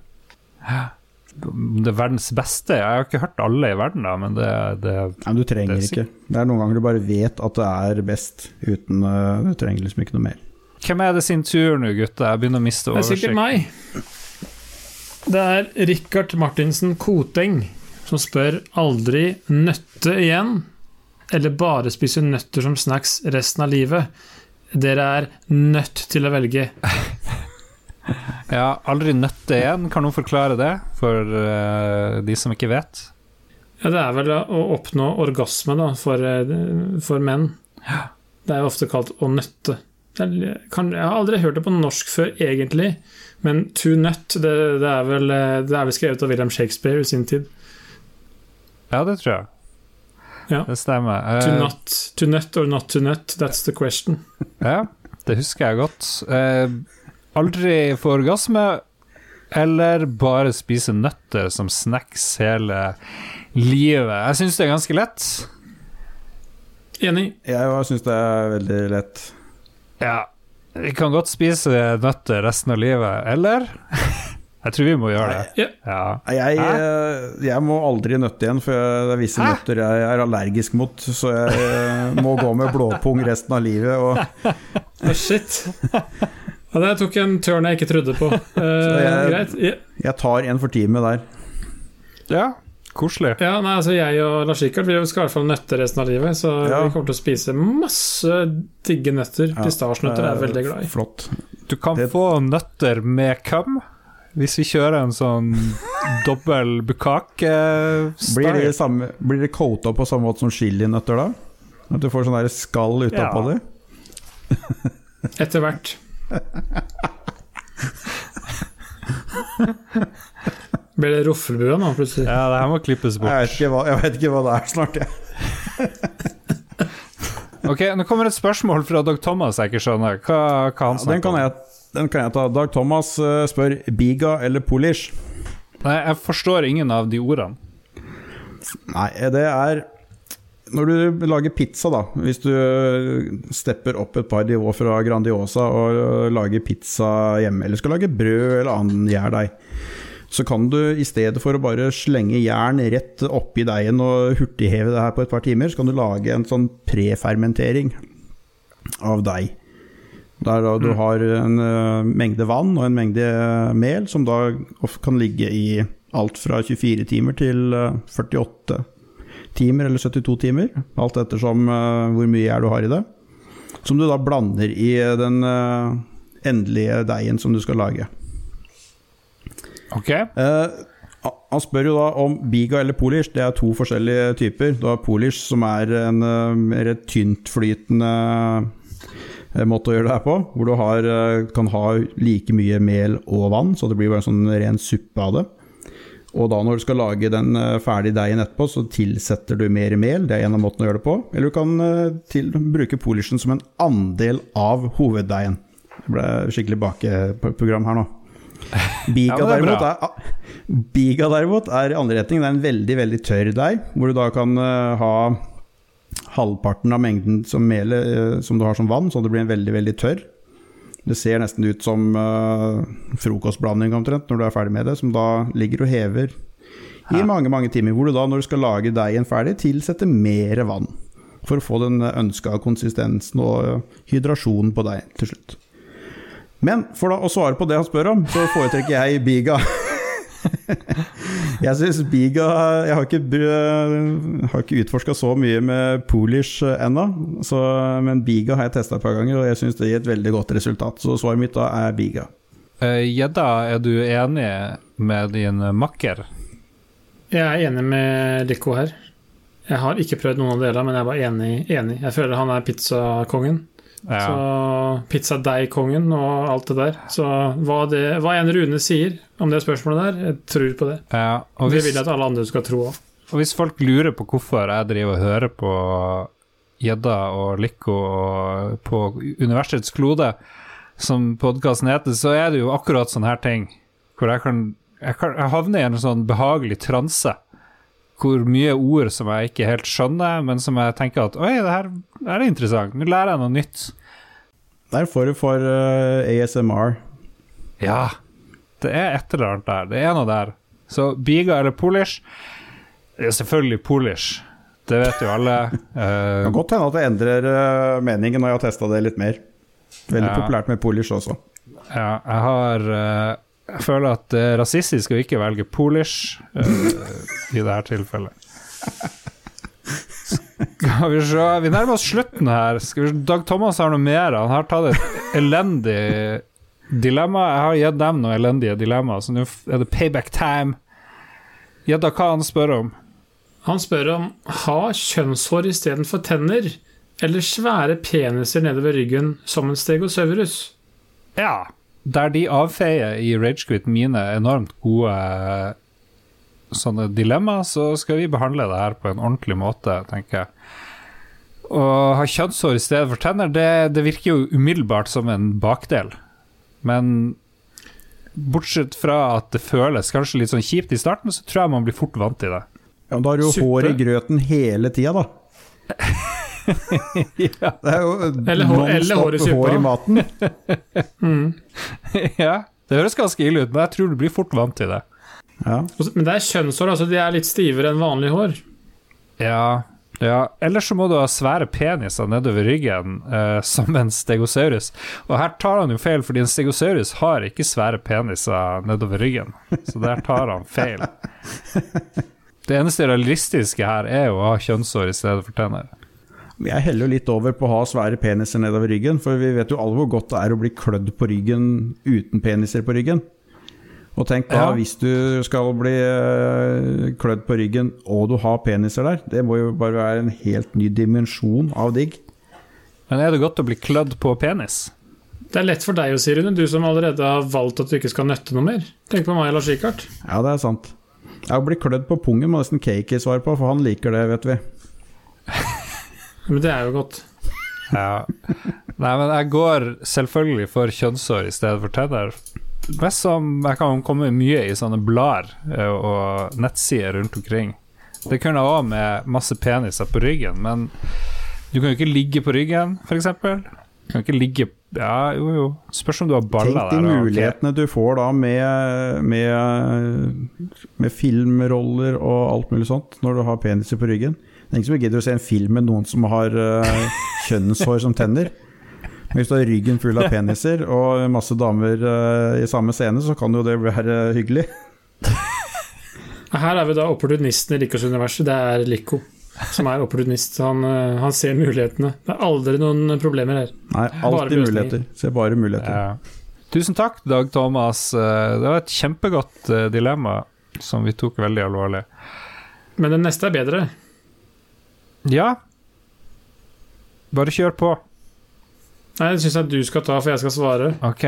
Det er verdens beste. Jeg har ikke hørt alle i verden, da, men det, det Nei, du trenger Det ikke. Det er noen ganger du bare vet at det er best, uten eh, Du trenger liksom ikke noe mer. Hvem er det sin tur nå, gutta? Jeg begynner å miste oversikt. Det er sikkert meg. Det er Rikard Martinsen Koteng som spør aldri nøtte igjen, eller bare spise nøtter som snacks resten av livet. Dere er nødt til å velge. Ja, aldri nøtte igjen. Kan noen forklare det for uh, de som ikke vet? Ja, det er vel å oppnå orgasme da, for, eh, for menn. Det er jo ofte kalt å nøtte. Er- kan, jeg har aldri hørt det på norsk før, egentlig, men to nut, det, det, er vel, eh, det er vel skrevet av William Shakespeare i sin tid. Ja, det tror jeg. Ja. Det stemmer. Uh, To nut, to nut or not to nut, that's the question. Ja, det husker jeg godt. Uh, aldri få orgasme, eller bare spise nøtter som snacks hele livet. Jeg syns det er ganske lett. Enig. Jeg syns det er veldig lett. Ja, vi kan godt spise nøtter resten av livet, eller? Jeg tror vi må gjøre det. Ja. Ja. Jeg, eh, jeg må aldri nøtte igjen, for det er visse Hæ? nøtter jeg er allergisk mot. Så jeg eh, må gå med blåpung resten av livet. Og Å, shit. Ja, det tok en turn jeg ikke trodde på. Uh, jeg- greit. Ja, jeg tar en for time der. ja, koselig. Ja, nei, altså Jeg og Lars Rikard vi skal i hvert fall nøtter resten av livet, så Ja. vi kommer til å spise masse digge nøtter. Ja, Pistasjenøtter er jeg veldig glad i. Flott. Du kan Det- få nøtter med cum hvis vi kjører en sånn dobbel Blir bukake-style. det, samme, blir det coata på samme måte som chilinøtter da? At du får sånn der skall utapå Ja. det? Etter hvert. Blir det Roffelbua nå, plutselig? Ja, det her må klippes Jeg bort. vet ikke hva, jeg vet ikke hva det er snart, jeg. Ok, Nå kommer et spørsmål fra Dag Thomas jeg ikke skjønner. Hva, hva han snakker om? Ja, den, kan jeg, den kan jeg ta. Dag Thomas eh, spør Biga eller Polish. Nei, jeg forstår ingen av de ordene. Nei, det er Når du lager pizza, da Hvis du stepper opp et par nivå fra Grandiosa og lager pizza hjemme, eller skal lage brød eller annen gjærdeig, så kan du i stedet for å bare slenge jern rett oppi deigen og hurtigheve det her på et par timer, så kan du lage en sånn prefermentering av deig. Der da du har en eh, mengde vann og en mengde eh, mel, som da kan ligge i alt fra 24 timer til eh, 48 timer eller 72 timer, alt ettersom eh, hvor mye gjær du har i det. Som du da blander i den eh, endelige deigen som du skal lage. Ok? Eh, han spør jo da om biga eller polish. Det er to forskjellige typer. Du har polish, som er en eh, mer tyntflytende eh, måte å gjøre det her på. Hvor du har, eh, kan ha like mye mel og vann, så det blir bare en sånn ren suppe av det. Og da når du skal lage den eh, ferdige deigen etterpå, så tilsetter du mer mel. Det er en av måtene å gjøre det på. Eller du kan eh, til, bruke polishen som en andel av hoveddeigen. Det ble skikkelig bakeprogram her nå. Biga, Ja, er derimot, er, biga derimot er i andre retning. Det er en veldig veldig tørr deig, hvor du da kan eh, ha halvparten av mengden som melet eh, som du har som vann, så det blir en veldig veldig tørr. Det ser nesten ut som uh, frokostblanding omtrent når du er ferdig med det, som da ligger og hever i mange mange timer. Hvor du da, når du skal lage deigen ferdig, tilsetter mer vann for å få den ønska konsistensen og eh, hydrasjonen på deg til slutt. Men for da å svare på det han spør om, så foretrekker jeg Biga. jeg syns Biga Jeg har ikke, br- har ikke utforska så mye med Polish ennå, men Biga har jeg testa et par ganger, og jeg syns det gir et veldig godt resultat. Så svaret mitt da er Biga. Gjedda, uh, er du enig med din makker? Jeg er enig med Lico her. Jeg har ikke prøvd noen av delene, men jeg er bare enig. enig. Jeg føler han er pizzakongen. Ja. Så pizzadeigkongen og alt det der. Så hva, det, hva en Rune sier om det spørsmålet der, jeg tror på det. Ja, og Det vil jeg at alle andre skal tro òg. og hvis folk lurer på hvorfor jeg driver og hører på Gjedda og Lico og på Universets klode, som podkasten heter, så er det jo akkurat sånne her ting hvor jeg kan jeg, kan, jeg havner i en sånn behagelig transe. Hvor mye ord som jeg ikke helt skjønner, men som jeg tenker at Oi, det her, det her er interessant. Nå lærer jeg noe nytt. Der får du for uh, ASMR. Ja, det er et eller annet der. Det er noe der. Så Biga eller Polish? Det er selvfølgelig Polish. Det vet jo alle. Det Eh, kan godt hende at det endrer uh, meningen når jeg har testa det litt mer. Veldig Ja. populært med Polish også. ja, jeg har eh, Jeg føler at det er rasistisk å ikke velge Polish i i dette tilfellet. Skal vi se Vi nærmer oss slutten her. Dag Thomas har noe mer. Han har tatt et elendig dilemma. Jeg har gitt dem noen elendige dilemma, så nå er det payback time. Gjedda hva han spør om. Han spør om ha kjønnshår istedenfor tenner, eller svære peniser nedover ryggen som en stegosaurus. Ja. Der de avfeier i Ragequit mine enormt gode eh, sånne dilemmaer, så skal vi behandle det her på en ordentlig måte, tenker jeg. Å ha kjønnshår i stedet for tenner, det, det virker jo umiddelbart som en bakdel. Men bortsett fra at det føles kanskje litt sånn kjipt i starten, så tror jeg man blir fort vant til det. Ja, men da har du jo Super. hår i grøten hele tida, da. ja. Det er jo Eller eller hår i hår i maten. ja. Det høres ganske ille ut, men jeg tror du blir fort vant til det. Ja. Men det er kjønnshår, altså de er litt stivere enn vanlig hår. Ja, ja. Ellers så må du ha svære peniser nedover ryggen, eh, som en stegosaurus. Og her tar han jo feil, fordi en stegosaurus har ikke svære peniser nedover ryggen. Så der tar han feil. Det eneste realistiske her er jo å ha kjønnshår i stedet for tenner. Jeg heller jo litt over på å ha svære peniser nedover ryggen, for vi vet jo alle hvor godt det er å bli klødd på ryggen uten peniser på ryggen. Og tenk da, Ja. hvis du skal bli eh, klødd på ryggen og du har peniser der, det må jo bare være en helt ny dimensjon av digg. Men er det godt å bli klødd på penis? Det er lett for deg å si, Rune, du som allerede har valgt at du ikke skal nøtte noe mer. Tenk på meg, Lars Rikard. Ja, det er sant. Jeg Å bli klødd på pungen må nesten Kaki svare på, for han liker det, vet vi. Men det er jo godt. Ja. Nei, men jeg går selvfølgelig for kjønnsår i stedet for tenner. Mest som jeg kan komme mye i sånne blader eh, og nettsider rundt omkring. Det kunne jeg òg med masse peniser på ryggen, men du kan jo ikke ligge på ryggen, f.eks. Du kan ikke ligge Ja, jo, jo. Spørs om du har baller Tenk de der. mulighetene du får da med, med, med filmroller og alt mulig sånt, når du har peniser på ryggen. Det er ingen som gidder å se en film med noen som har uh, kjønnshår som tenner. Men hvis du har ryggen full av peniser og masse damer uh, i samme scene, så kan jo det være hyggelig. Her er vi da opportunisten i Likos-universet. Det er Lico som er opportunist. Han, uh, han ser mulighetene. Det er aldri noen problemer her. Nei, alltid muligheter. Ser bare muligheter. Ja. Tusen takk, Dag Thomas. Det var et kjempegodt dilemma som vi tok veldig alvorlig. Men den neste er bedre. Ja. Bare kjør på. Nei, det syns jeg du skal ta, for jeg skal svare. Ok,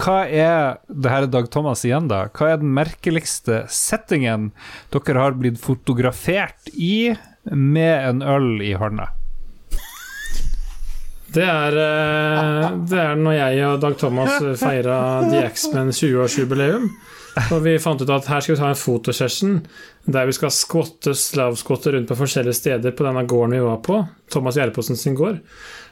hva er Det her er Dag Thomas igjen, da. Hva er den merkeligste settingen dere har blitt fotografert i med en øl i hånda? Det er, eh, det er når jeg og Dag Thomas feira The X-Men 20-årsjubileum. Og vi fant ut at her skal vi ta en fotosession der vi skal skvotte, slavskvotte rundt på forskjellige steder på denne gården vi var på. Thomas Gjerposen sin gård.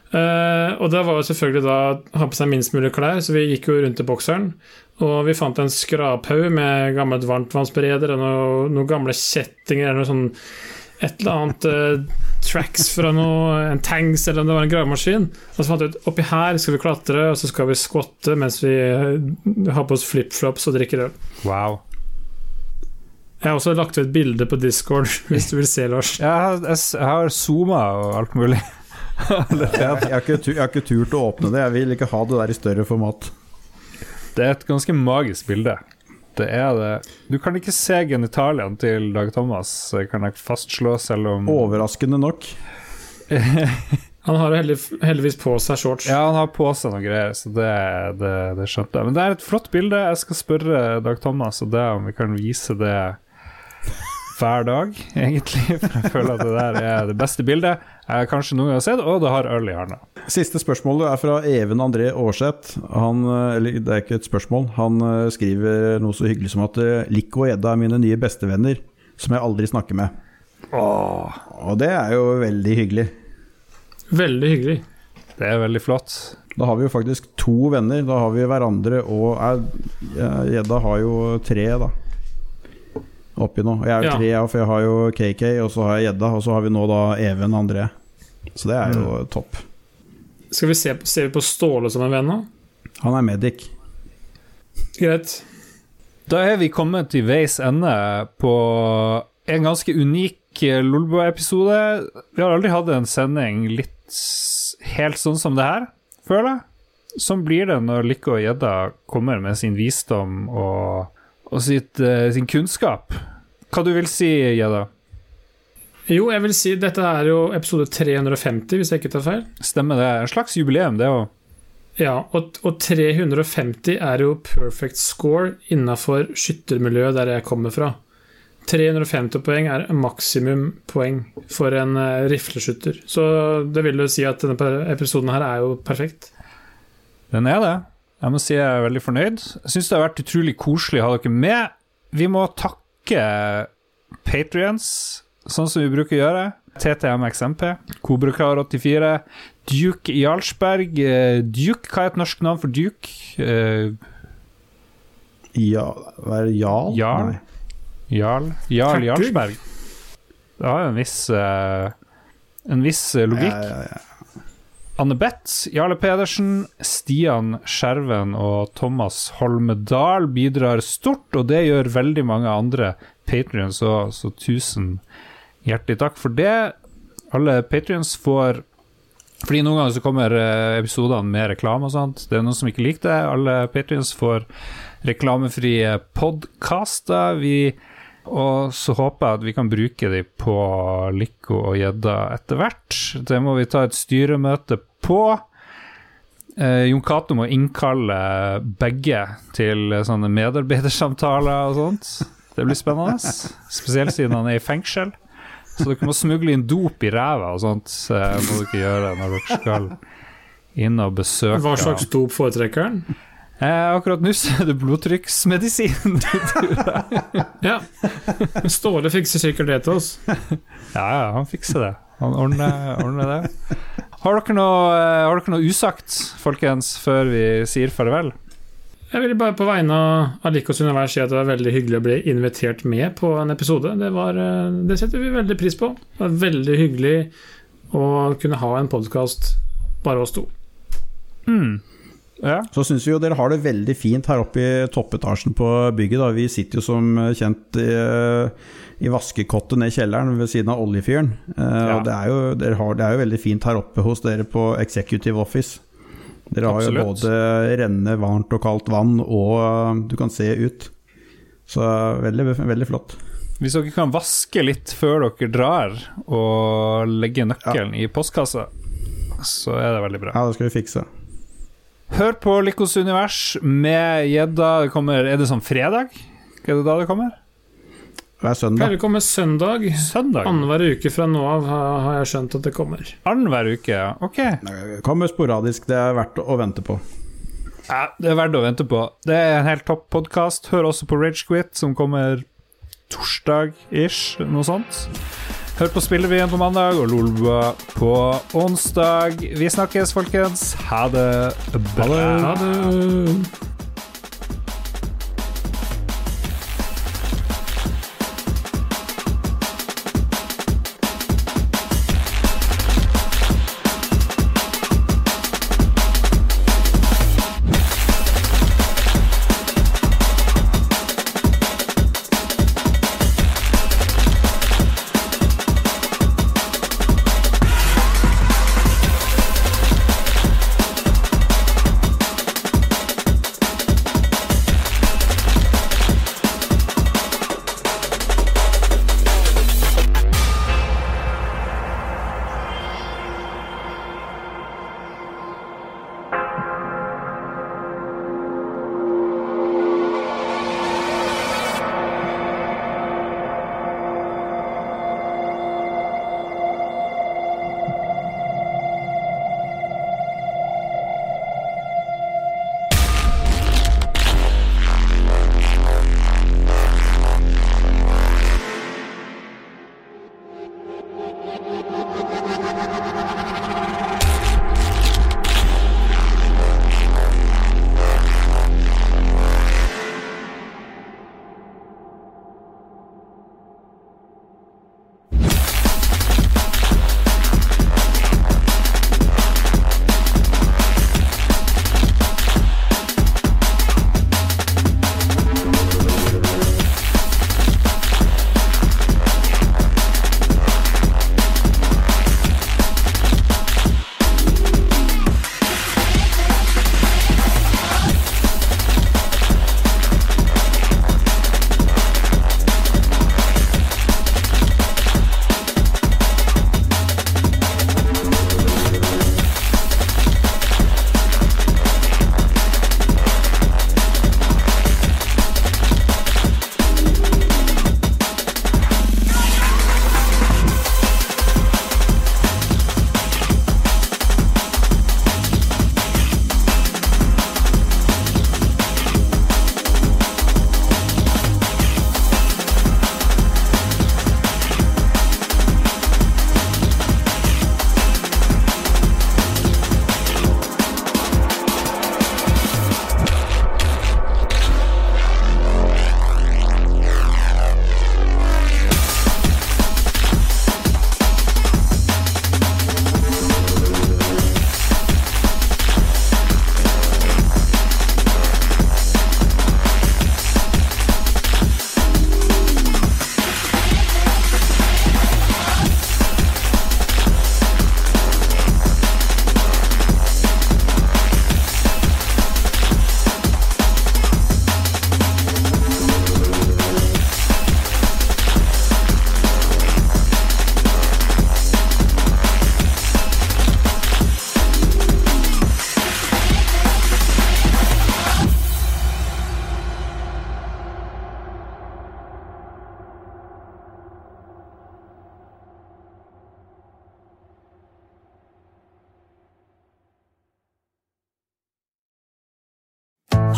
Uh, og det var jo selvfølgelig da å ha på seg minst mulig klær, så vi gikk jo rundt i bokseren. Og vi fant en skraphaug med gammelt varmtvannsbereder og noen noe gamle kjettinger eller noe sånn et eller annet uh, tracks fra noe, en tanks eller om det var en gravemaskin. Og så fant vi ut oppi her skal vi klatre, og så skal vi skotte mens vi uh, har på oss flipflops og drikker øl. Wow. Jeg har også lagt ut et bilde på Discord, hvis du vil se, Lars. Jeg har, jeg, jeg har zooma og alt mulig. Jeg, jeg, har ikke, jeg har ikke turt å åpne det. Jeg vil ikke ha det der i større format. Det er et ganske magisk bilde. Det er det. Du kan ikke se genitaliene til Dag Thomas, kan jeg fastslå, selv om Overraskende nok. Han har heldig, heldigvis på seg shorts. Ja, han har på seg noen greier, så det, det, det skjønte jeg. Men det er et flott bilde. Jeg skal spørre Dag Thomas og det om vi kan vise det hver dag, egentlig. For jeg føler at det der er det beste bildet jeg kanskje noen gang har sett, og det har øl i hånda. Siste spørsmålet er fra Even André Aarseth. Han, eh, eller det er ikke et spørsmål, han eh, skriver noe så hyggelig som at Lik Lico og Edda er mine nye bestevenner, som jeg aldri snakker med. Åh. Og det er jo veldig hyggelig. Veldig hyggelig. Det er veldig flott. Da har vi jo faktisk to venner. Da har vi hverandre og eh, Gjedda har jo tre, da. Oppi nå. Jeg er jo Ja. tre, ja, for jeg har jo KK, og så har jeg Gjedda, og så har vi nå da Even André. Så det er jo topp. Skal vi se, Ser vi på Ståle som en venn nå? Han er medic. Greit. Da er vi kommet til veis ende på en ganske unik eh, Lolbua-episode. Vi har aldri hatt en sending litt helt sånn som det her, føler jeg. Sånn blir det når Lykke og Gjedda kommer med sin visdom og, og sitt, eh, sin kunnskap. Hva du vil si, Gjedda? Jo, jeg vil si dette er jo episode 350, hvis jeg ikke tar feil. Stemmer det? En slags jubileum, det òg. Ja, og, og 350 er jo perfect score innafor skyttermiljøet der jeg kommer fra. 350 poeng er maksimum poeng for en uh, rifleskytter. Så det vil jo si at denne episoden her er jo perfekt. Den er det. Jeg må si jeg er veldig fornøyd. Jeg syns det har vært utrolig koselig å ha dere med. Vi må takke Patrions, sånn som vi bruker å gjøre. TTMXMP, Kobrakar84, Duke Jarlsberg. Eh, Duke, hva er et norsk navn for Duke? Eh, Ja, hva er det? Jarl? Jarl? Jarl? Jarl Jarlsberg. Det har jo en viss eh, En viss logikk. Ja, ja, ja. Anne Beth, Jarle Pedersen, Stian Skjerven og Thomas Holmedal bidrar stort, og det gjør veldig mange andre patrions òg, så tusen hjertelig takk for det. Alle patrions får Fordi noen ganger så kommer eh, episodene med reklame og sånt. Det er noen som ikke liker det. Alle patrions får reklamefrie podkaster. Vi og så håper jeg at vi kan bruke de på Lico og gjedda etter hvert. Det må vi ta et styremøte på. Eh, Jon Cato må innkalle begge til sånne medarbeidersamtaler og sånt. Det blir spennende. Spesielt siden han er i fengsel. Så dere må smugle inn dop i ræva og sånt. eh, må dere gjøre når dere skal inn og besøke Hva slags dop foretrekker han? Eh, akkurat nå så er det blodtrykksmedisin. Ja. Ståle fikser sikkert det til oss. Ja, ja, han fikser det. Han ordner, ordner det. Har dere, noe, eh, har dere noe usagt, folkens, før vi sier farvel? Jeg vil bare på vegne av Alikos univers si at det var veldig hyggelig å bli invitert med på en episode. Det, var, eh, det setter vi veldig pris på. Det var veldig hyggelig å kunne ha en podkast bare oss to. Mm. Ja. Så syns vi jo dere har det veldig fint her oppe i toppetasjen på bygget. Da. Vi sitter jo som kjent i, i vaskekottet ned i kjelleren ved siden av oljefyren. Eh, Ja. og det er, jo, har, det er jo veldig fint her oppe hos dere på Executive Office. Dere har Absolutt. jo både rennende varmt og kaldt vann, og eh, du kan se ut. Så veldig, veldig flott. Hvis dere kan vaske litt før dere drar, og legge nøkkelen i postkassa, så er det veldig bra. Ja, det skal vi fikse. Hør på Likos univers med gjedda. Det kommer Er det sånn fredag? Er det da det kommer? Hver søndag. Pleier å komme søndag. Søndag? Annenhver uke fra nå av har har jeg skjønt at det kommer. Annenhver uke, ja. Ok. Det Kommer sporadisk, det er verdt å vente på. Ja, det er verdt å vente på. Det er en helt topp podkast. Hør også på Ragequit, som kommer torsdag-ish, noe sånt. Hør på Spillebyen på mandag og Lolbua på onsdag. Vi snakkes, folkens. Ha det bra. Ha det.